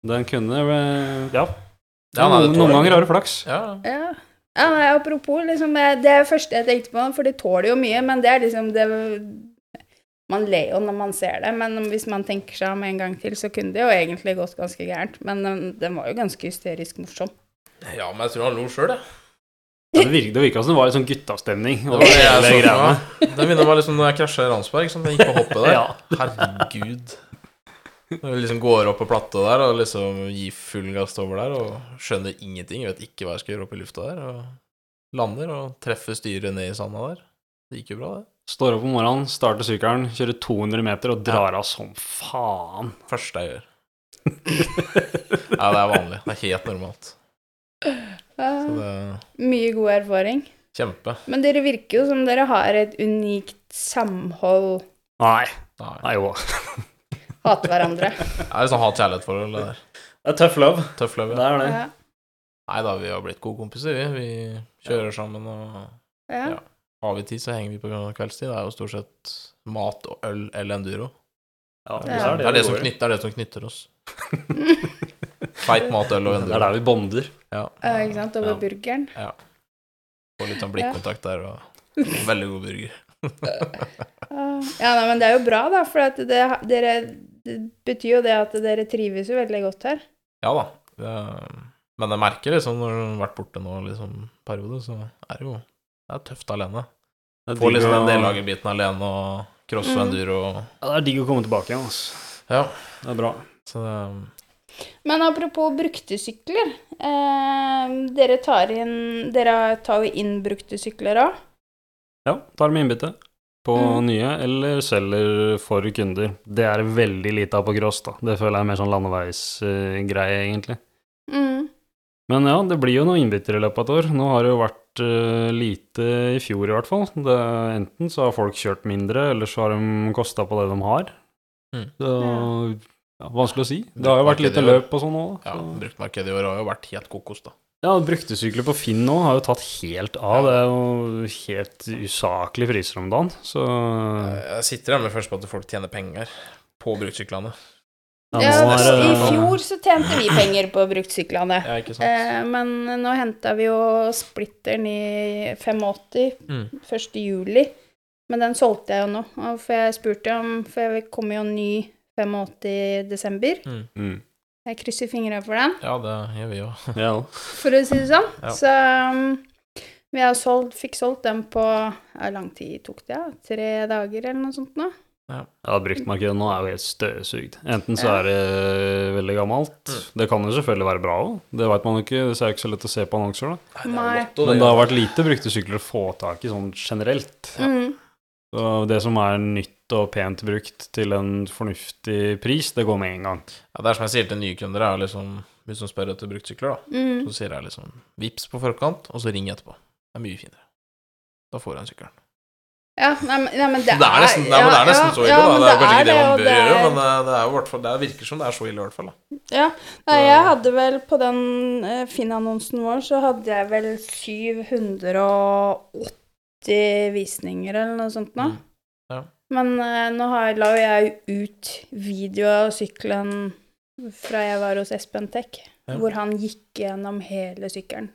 den kunne eh, Ja. Ja, nei, noen, noen ganger har du flaks. Ja, Ja. ja nei, apropos, liksom, det er det første jeg tenkte på, for det tåler jo mye, men det er liksom det Man ler jo når man ser det, men hvis man tenker seg om en gang til, så kunne det jo egentlig gått ganske gærent. Men den, den var jo ganske hysterisk morsom. Ja men jeg tror han lo sjøl, jeg. Ja, det virka, det som det var litt sånn guttastemning. Det var det jeg så for meg. Det minner meg liksom når jeg krasja i Randsberg. Sånn, jeg gikk på hoppet der. Ja. Herregud. Når vi liksom går opp på plattet der og liksom gir full gass over der og skjønner ingenting, vet ikke hva jeg skal gjøre oppe i lufta der, og lander og treffer styret ned i sanda der. Det gikk jo bra, det. Står opp om morgenen, starter sykkelen, kjører 200 meter og drar av som faen. Første jeg gjør. ja, det er vanlig. Det er helt normalt. Så det Mye god erfaring. kjempe. Men dere virker jo som dere har et unikt samhold. Nei. Nei. Jo. Hater hverandre. Det er sånn hat-kjærlighet-forhold, det der. Det er tøff love. Tøff løv. Det er det. Ja. Nei da, vi har blitt gode kompiser, vi. Vi kjører sammen og Ja. Ja. Har vi tid, så henger vi på kveldstid. Det er jo stort sett mat og øl eller enduro. Ja, Det det er, er det, det, som knytter, det er det som knytter oss. Feit mat, øl og Det er der vi bonder. Ja. Ja, ikke sant? Over Ja. burgeren. Får litt sånn blikkontakt der og veldig god burger. Ja, nei, men det er jo bra, da, for at det, dere, det betyr jo det at dere trives jo veldig godt her. Ja da. Det, men jeg merker liksom når du har vært borte nå liksom periode, så er det jo det er tøft alene. Det er Få liksom den deltagerbiten alene og crosse Mm. enduro og Ja, det er digg å komme tilbake igjen, altså. Ja, Det er bra. så det Men apropos brukte sykler. Eh, dere, tar inn, dere tar jo inn brukte sykler òg. Ja, tar med innbytte på Mm. nye, eller selger for kunder. Det er veldig lite av på cross, da. Det føler jeg er mer sånn landeveisgreie, egentlig. Mm. Men ja, det blir jo noen innbytter i løpet av et år. Nå har det jo vært uh, lite i fjor, i hvert fall. Det, enten så har folk kjørt mindre, eller så har de kosta på det de har. Mm. Så ja, vanskelig å si. Det har jo vært lite løp og sånn òg. Ja, bruktmarkedet i år har jo vært helt kokos, da. Ja, bruktesykler på Finn nå har jo tatt helt av. Det er jo helt usaklige priser om dagen. Så Jeg sitter her med først på at folk tjener penger på bruktsyklene. ja, Ja, er det I fjor så tjente vi penger på bruktsyklene. Ja, ikke sant? Eh, men nå henta vi jo splitteren i 85 Mm. 1. juli. Men den solgte jeg jo nå. For jeg spurte om For jeg kom jo ny 85 i desember. mm. Jeg krysser fingra for den, Ja, det gjør vi òg. Ja. for å si det sånn. Ja. Så um, vi har solgt, fikk solgt den på Hvor lang tid tok det? Ja? Tre dager eller noe sånt nå? Ja. Ja, bruktmarkedet nå er jo helt støvsugd. Enten så Ja. er det veldig gammelt. Mm. Det kan jo selvfølgelig være bra òg. Det veit man jo ikke. Det er jo ikke så lett å se på annonser, da. Nei. Men det har vært lite brukte sykler å få tak i sånn generelt. Mm. Så det som er nytt og pent brukt til en fornuftig pris, det går med en gang. Ja, det er som jeg sier til nye kunder, er liksom Hvis de spør etter bruktsykler, da, Mm. så sier jeg liksom vips på forkant, og så ring etterpå. Det er mye finere. Da får du en sykkel. Ja, nei, nei, men det, Det er nesten, nei, men det er nesten ja, så ille, ja, da. Det er kanskje ikke det man bør gjøre, er- men eh, det, er jo hvert fall, det virker som det er så ille, i hvert fall. Da. Ja, nei, jeg hadde vel på den eh, Finn-annonsen vår, så hadde jeg vel 780 visninger eller noe sånt nå. Mm. Ja. Men uh, nå har, la jo jeg ut video av sykkelen fra jeg var hos Espen Tech, Ja. hvor han gikk gjennom hele sykkelen.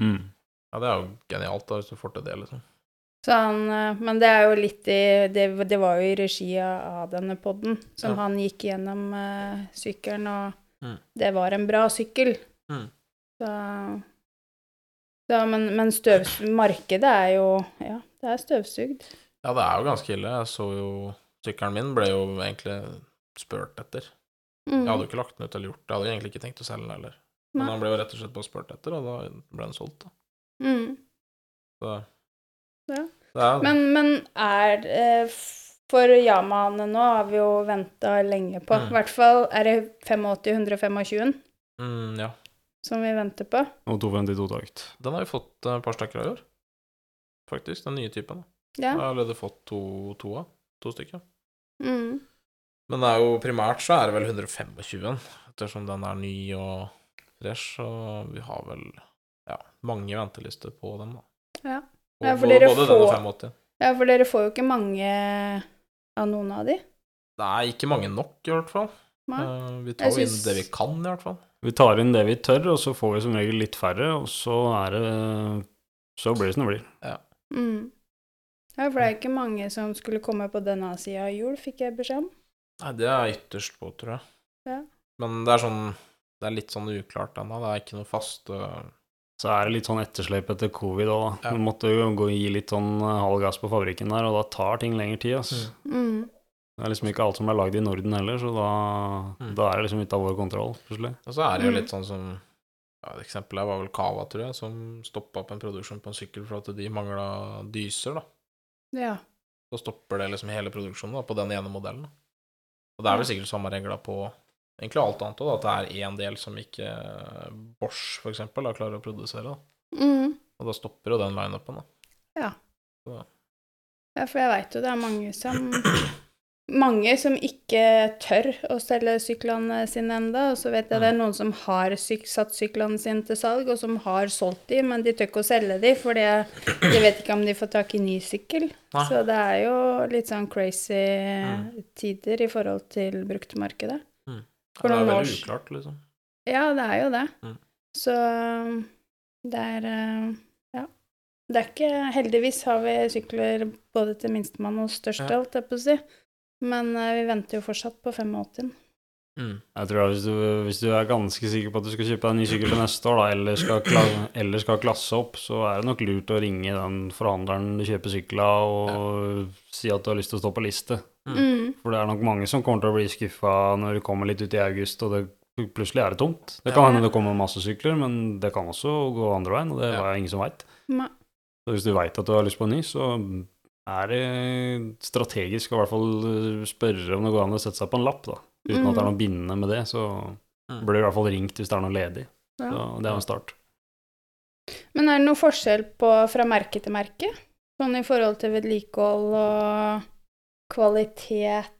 Mm. Ja, det er jo genialt, da, hvis du får til det, liksom. Så han, uh, men det er jo litt i Det, det var jo i regi av denne podden, som Ja. han gikk gjennom uh, sykkelen, og Mm. det var en bra sykkel. Mm. Så, så Men, men støvs, markedet er jo Ja, det er støvsugd. Ja, det er jo ganske ille. Jeg så jo Sykkelen min ble jo egentlig spurt etter. Mm. Jeg hadde jo ikke lagt den ut eller gjort det. Jeg hadde egentlig ikke tenkt å selge den heller. Men Nei. han ble jo rett og slett bare spurt etter, og da ble den solgt, da. Mm. Så Ja. det er Men, men er eh, For Yamaene nå har vi jo venta lenge på. I Mm. hvert fall er det 85-125 mm, Ja. Som vi venter på. Og 252-takt. Den har vi fått eh, et par stykker av i år. Faktisk. Den nye typen. Ja. Jeg har allerede fått to, to av. To stykker. Mm. Men det er jo primært så er det vel 125, ettersom den er ny og fresh, og vi har vel ja, mange ventelister på dem, da. Ja. Ja, for dere både den får- 85. ja, for dere får jo ikke mange av noen av de. Nei, ikke mange nok, i hvert fall. Eh, vi tar jo synes... inn det vi kan, i hvert fall. Vi tar inn det vi tør, og så får vi som regel litt færre, og så er det Så blir det som det blir. Mm. Ja, for det er ikke mange som skulle komme på denne sida av jul, fikk jeg beskjed om. Nei, det er ytterst på, tror jeg. Ja. Men det er sånn Det er litt sånn uklart ennå. Det er ikke noe fast øh, Så er det litt sånn etterslep etter covid òg, da. Ja. Vi måtte jo gå og gi litt sånn eh, halv gass på fabrikken der, og da tar ting lengre tid, altså. Mm. Det er liksom ikke alt som er lagd i Norden heller, så da, Mm. da er det liksom ute av vår kontroll, plutselig. Og så er det jo Mm. litt sånn som ja, Et eksempel her var vel Cava, tror jeg, som stoppa opp en produksjon på en sykkel for at de mangla dyser, da. Ja. Så stopper det liksom hele produksjonen da, på den ene modellen. da. Og det er vel sikkert samme regler på egentlig alt annet òg, at det er én del som ikke Bosch, for eksempel, da, klarer å produsere. da. Mm. Og da stopper jo den lineupen, da. Ja, for jeg veit jo det er mange som Mange som ikke tør å selge syklene sine enda, og så vet jeg det er noen som har syk, satt syklene sine til salg, og som har solgt de, men de tør ikke å selge de, for de vet ikke om de får tak i ny sykkel. Nei. Så det er jo litt sånn crazy Mm. tider i forhold til bruktmarkedet. Ja, For det er veldig uklart, liksom. Ja, det er jo det. Mm. Så det er eh, Ja. Det er ikke Heldigvis har vi sykler både til minstemann og største, Ja. holdt jeg på å si. Men eh, vi venter jo fortsatt på 85. Mm. Jeg tror at hvis du, hvis du er ganske sikker på at du skal kjøpe deg en ny sykkel til neste år, da, eller skal, kla eller skal klasse opp, så er det nok lurt å ringe den forhandleren du kjøper sykkel av, og si at du har lyst til å stå på liste. Mm. For det er nok mange som kommer til å bli skuffa når du kommer litt ut i august, og det plutselig er det tomt. Det kan Ja. hende det kommer masse sykler, men det kan også gå andre veien, og det Ja. er ingen som veit. Så hvis du veit at du har lyst på en ny, så er det strategisk å i hvert fall eh, spørre om det går an å sette seg på en lapp, da. Uten at det er noe bindende med det, så Mm. blir det i hvert fall ringt hvis det er noe ledig. Ja. Så det er en start. Men er det noe forskjell på fra merke til merke? Sånn i forhold til vedlikehold og kvalitet?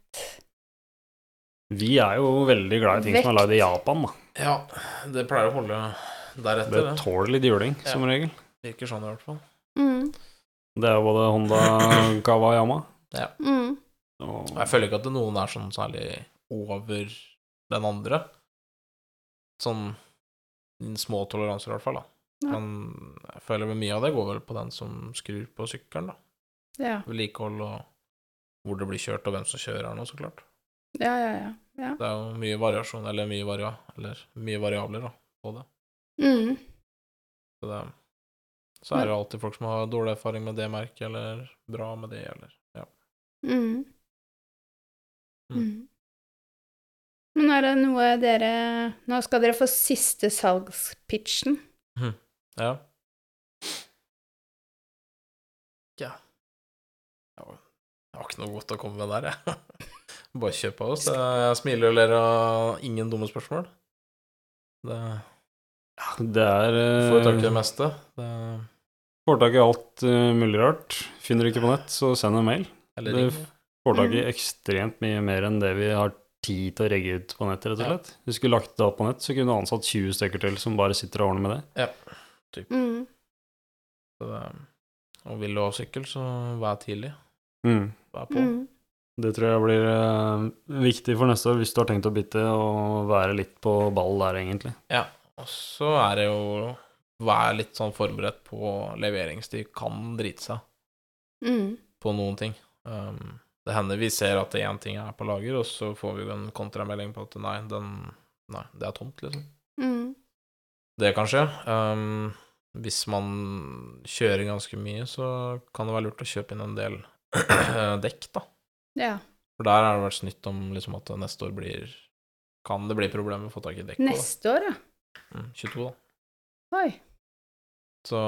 Vi er jo veldig glad i ting som er lagd i Japan, da. Ja, det pleier å holde deretter. Det tåler litt juling, Ja. som regel. virker sånn, i hvert fall. Mm. Det er jo både Honda, Kawa og Yama. Mm. Og jeg føler ikke at noen er sånn særlig over den andre. Sånn små toleranser, i hvert fall. da. Ja. Men jeg føler vel mye av det går vel på den som skrur på sykkelen. da. Ja. Vedlikehold og hvor det blir kjørt, og hvem som kjører den, så klart. ja, ja, ja. ja. Det er jo mye variasjon, eller mye, varia, eller mye variabler da, på det. Mm. Så, det, så er det alltid folk som har dårlig erfaring med det merket, eller bra med det, eller ja. Mm. Mm. Men er det noe dere Nå skal dere få siste salgspitchen. Ja. Ja. Ja, Jeg har ikke noe godt å komme med der, jeg. Bare kjøp av oss. Jeg smiler og ler av ingen dumme spørsmål. Det Det er får tak i det eh, meste. Det, Får tak i alt uh, mulig rart. Finner du ikke på nett, så send en mail. eller ring. ring. Får tak i Mm. ekstremt mye mer enn det vi har tid til å regge ut på nett, rett og Ja. slett. Hvis vi skulle lagt det opp på nett, så kunne du ansatt 20 stykker til som bare sitter og ordner med det. Mm. Så det, og vil du ha sykkel, så vær tidlig. Mm. Vær på. Mm. Det tror jeg blir uh, viktig for neste år, hvis du har tenkt å bytte, og være litt på ball der, egentlig. Og så er det jo Vær litt sånn forberedt på leveringstid. Kan drite seg Mm. på noen ting. Um, det hender vi ser at én ting er på lager, og så får vi jo en kontramelding på at nei, den Nei, det er tomt, liksom. Mm. Det kan skje. Um, hvis man kjører ganske mye, så kan det være lurt å kjøpe inn en del dekk, da. Ja. For der har det vært snytt om liksom at neste år blir Kan det bli problemer med å få tak i dekk. Neste år, ja. Mm, 22, da. Oi. Så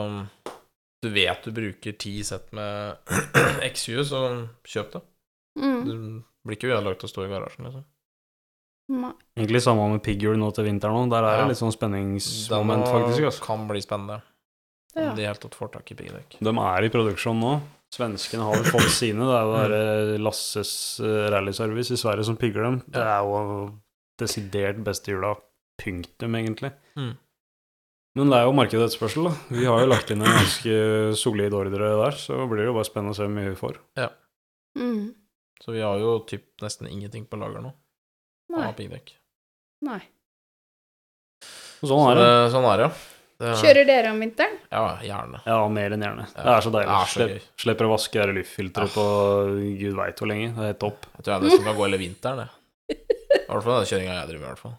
du vet du bruker ti sett med X20, så kjøp det. Mm. Du blir ikke ødelagt til å stå i garasjen, liksom. Nei. Egentlig samme med pigghjul nå til vinteren òg. Der er Ja. det litt sånn spenningsmoment, faktisk. Altså. kan bli spennende. Om Ja. de i hele tatt får tak i piggdekk. De er i produksjon nå. Svenskene har vel fått sine. Det er jo Mm. der Lasses eh, rallyservice i Sverige som pigger dem. Det er jo desidert beste hjula. Punktum, egentlig. Mm. Men det er jo markedet etterspørsel, da. Vi har jo lagt inn en ganske solid ordre der, så blir det jo bare spennende å se hvor mye vi får. Mm. Så vi har jo typ nesten ingenting på lager nå Nei. av piggdekk. Nei. Sånn er det. Så, sånn er det, ja. Det, Kjører dere om vinteren? Ja, gjerne. Ja, mer enn gjerne. Ja. Det er så deilig. Er så Slipp, slipper å vaske det luftfilteret Ah. på gud veit hvor lenge. Det er helt topp. Jeg tror jeg nesten kan gå hele vinteren, jeg. I hvert fall den kjøringa jeg driver med, i hvert fall.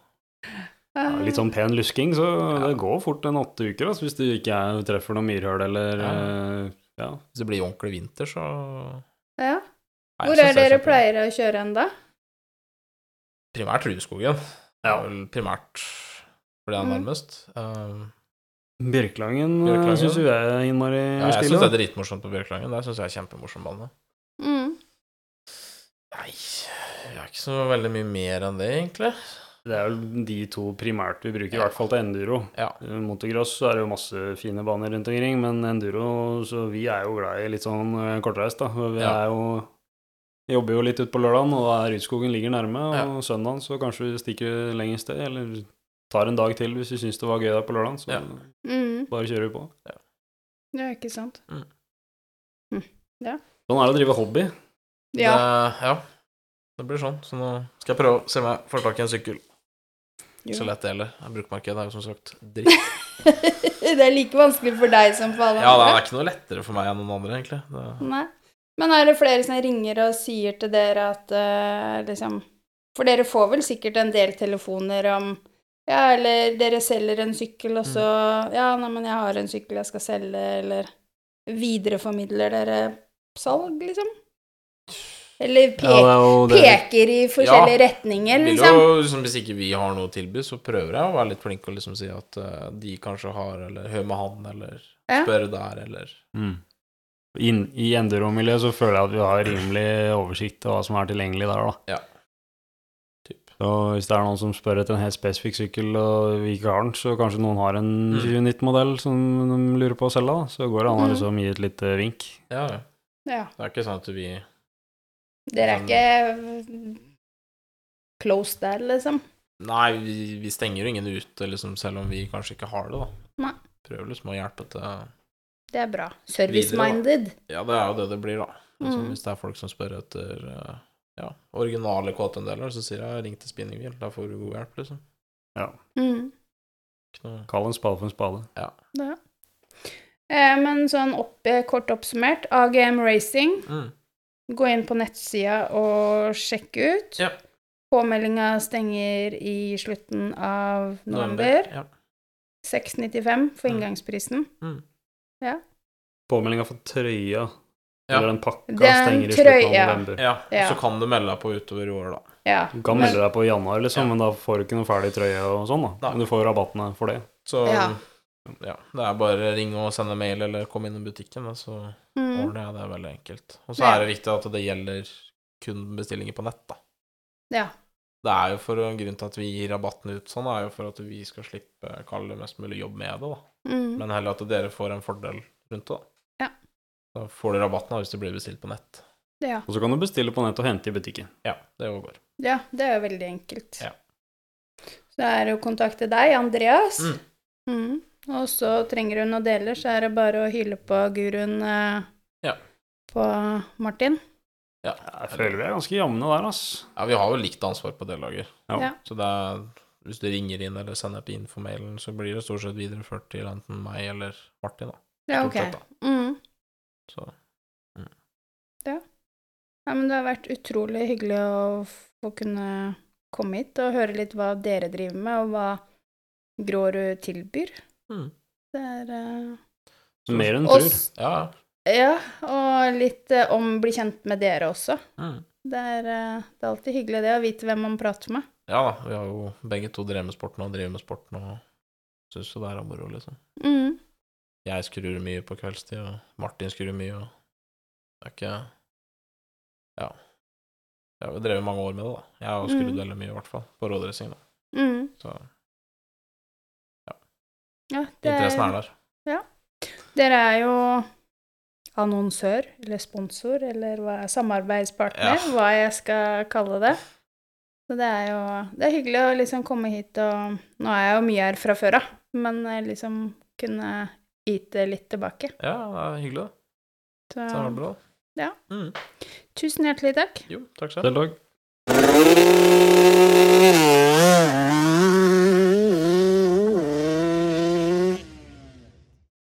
Ja, litt sånn pen lusking, så Ja. det går fort en åtte uker altså, hvis du ikke er, treffer noe myrhull eller Ja. eh, ja. Hvis det blir ordentlig vinter, så Ja. Hvor Nei, er dere pleier å kjøre hen da? Primært Rudskogen. Ja. vel primært for det er Mm. nærmest. Um, Bjørklangen, Bjørklangen. syns jo jeg er innmari ja, jeg syns det er dritmorsomt på Bjørklangen. Det syns jeg er kjempemorsom bane. Mm. Nei, jeg er ikke så veldig mye mer enn det, egentlig. Det er jo de to primært vi bruker, i hvert fall til enduro. Ja. Eh, Motocross er det jo masse fine baner rundt omkring, men enduro Så vi er jo glad i litt sånn eh, kortreist, da. Vi Ja. er jo Jobber jo litt ut på lørdagen, og er ligger nærme. Og Ja. søndagen så kanskje vi stikker lenger sted, eller tar en dag til hvis vi syns det var gøy der på lørdagen. Så Ja. Mm. bare kjører vi på. Ja, ikke sant? Sånn er det å drive hobby. Ja. Det, ja. Det blir sånn. Så nå skal jeg prøve å se om jeg får tak i en sykkel. Jo. Så lett det gjelder. Bruktmarkedet er jo som sagt dritt. det er like vanskelig for deg som for alle Ja, det er ikke noe lettere for meg enn noen andre, egentlig. Det, Nei. Men er det flere som ringer og sier til dere at uh, liksom For dere får vel sikkert en del telefoner om Ja, eller dere selger en sykkel, og så Ja, nei, men jeg har en sykkel jeg skal selge, eller Videreformidler dere salg, liksom? Eller pek, Ja, er peker i forskjellige Ja. retninger, liksom? jo, liksom, hvis ikke vi har noe å tilby, så prøver jeg å være litt flink og liksom si at uh, de kanskje har, eller hør med han, eller Ja. spør der, eller Mm. In, I enduro-miljøet så føler jeg at vi har rimelig oversikt over hva som er tilgjengelig der, da. typ. Så hvis det er noen som spør etter en helt spesifikk sykkel, og vi ikke har den, så kanskje noen har en Mm. 2019-modell som de lurer på å selge, da. Så går det an å Mm. liksom gi et lite vink. Ja, ja. Ja. Det er ikke sånn at vi Dere er ikke close der, liksom? Nei, vi, vi stenger jo ingen ute, liksom, selv om vi kanskje ikke har det, da. Nei. Prøver liksom å hjelpe til Det er bra. Service-minded. Ja, det er jo det det blir, da. Liksom, Mm. Hvis det er folk som spør etter eh, ja, originale KTM-deler, så sier jeg 'ring til spinninghjul'. Da får du god hjelp, liksom. Mm. Kall en spade for en spade. Ja. Eh, men sånn opp, eh, kort oppsummert, AGM Racing, mm. Gå inn på nettsida og sjekke ut. Ja. Påmeldinga stenger i slutten av november. Ja. 695 for Mm. inngangsprisen. Påmeldinga for trøya, Ja. eller den pakka, Den stenger i slutten av november. Ja, Ja. så kan du melde deg på utover i år, da. Ja. Du kan melde deg på i januar, liksom, Ja. men da får du ikke noe ferdig trøye og sånn, da. Men du får rabattene for det. Så Ja. det er bare å ringe og sende mail eller komme inn i butikken, så Mm. ordner jeg det veldig enkelt. Og så Ja. er det viktig at det gjelder kun bestillinger på nett, da. ja. Det er jo for Grunnen til at vi gir rabatten ut sånn, er jo for at vi skal slippe kalle det mest mulig jobb med det, da. Mm. Men heller at dere får en fordel rundt det, da. Ja. Da får dere rabatten hvis det blir bestilt på nett. ja. Og så kan du bestille på nett og hente i butikken. Ja, det går. Ja, det er jo veldig enkelt. Ja. Så det er å kontakte deg, Andreas. Mm. Mm. Og så trenger du noen deler, så er det bare å hyle på guruen eh, Ja. på Martin. Ja. Jeg føler vi er ganske jevne der, ass. ja, vi har jo likt ansvar på deltaker. Ja. Ja. Så det er hvis du ringer inn eller sender på infomailen, så blir det stort sett videreført til enten meg eller Martin, da. Ja, ok. sett, da. Mm. Så Ja, men det har vært utrolig hyggelig å få kunne komme hit og høre litt hva dere driver med, og hva Grårud tilbyr. Mm. Det er eh, Mer enn tur. Ja. Ja, og litt uh, om bli kjent med dere også. Mm. Det er, uh, det er alltid hyggelig det, å vite hvem man prater med. Ja da, vi har jo begge to drevet med sporten og driver med sporten og syns jo det er moro, liksom. Mm. Jeg skrur mye på kveldstid, og Martin skrur mye, og det er ikke Ja. Jeg har jo drevet mange år med det, da. Jeg har skrudd Mm. veldig mye, i hvert fall, på rådressing, da. Mm. Så Ja, det interessen er der. Dere er jo annonsør, eller sponsor, eller hva, samarbeidspartner, Ja. hva jeg skal kalle det. Så det er jo det er hyggelig å liksom komme hit og Nå er jeg jo mye her fra før av, men eh, liksom kunne yte litt tilbake. Ja, det er hyggelig, det. Så Så er det bra. Ja. Mm. tusen hjertelig takk. Jo, takk selv. Selv takk.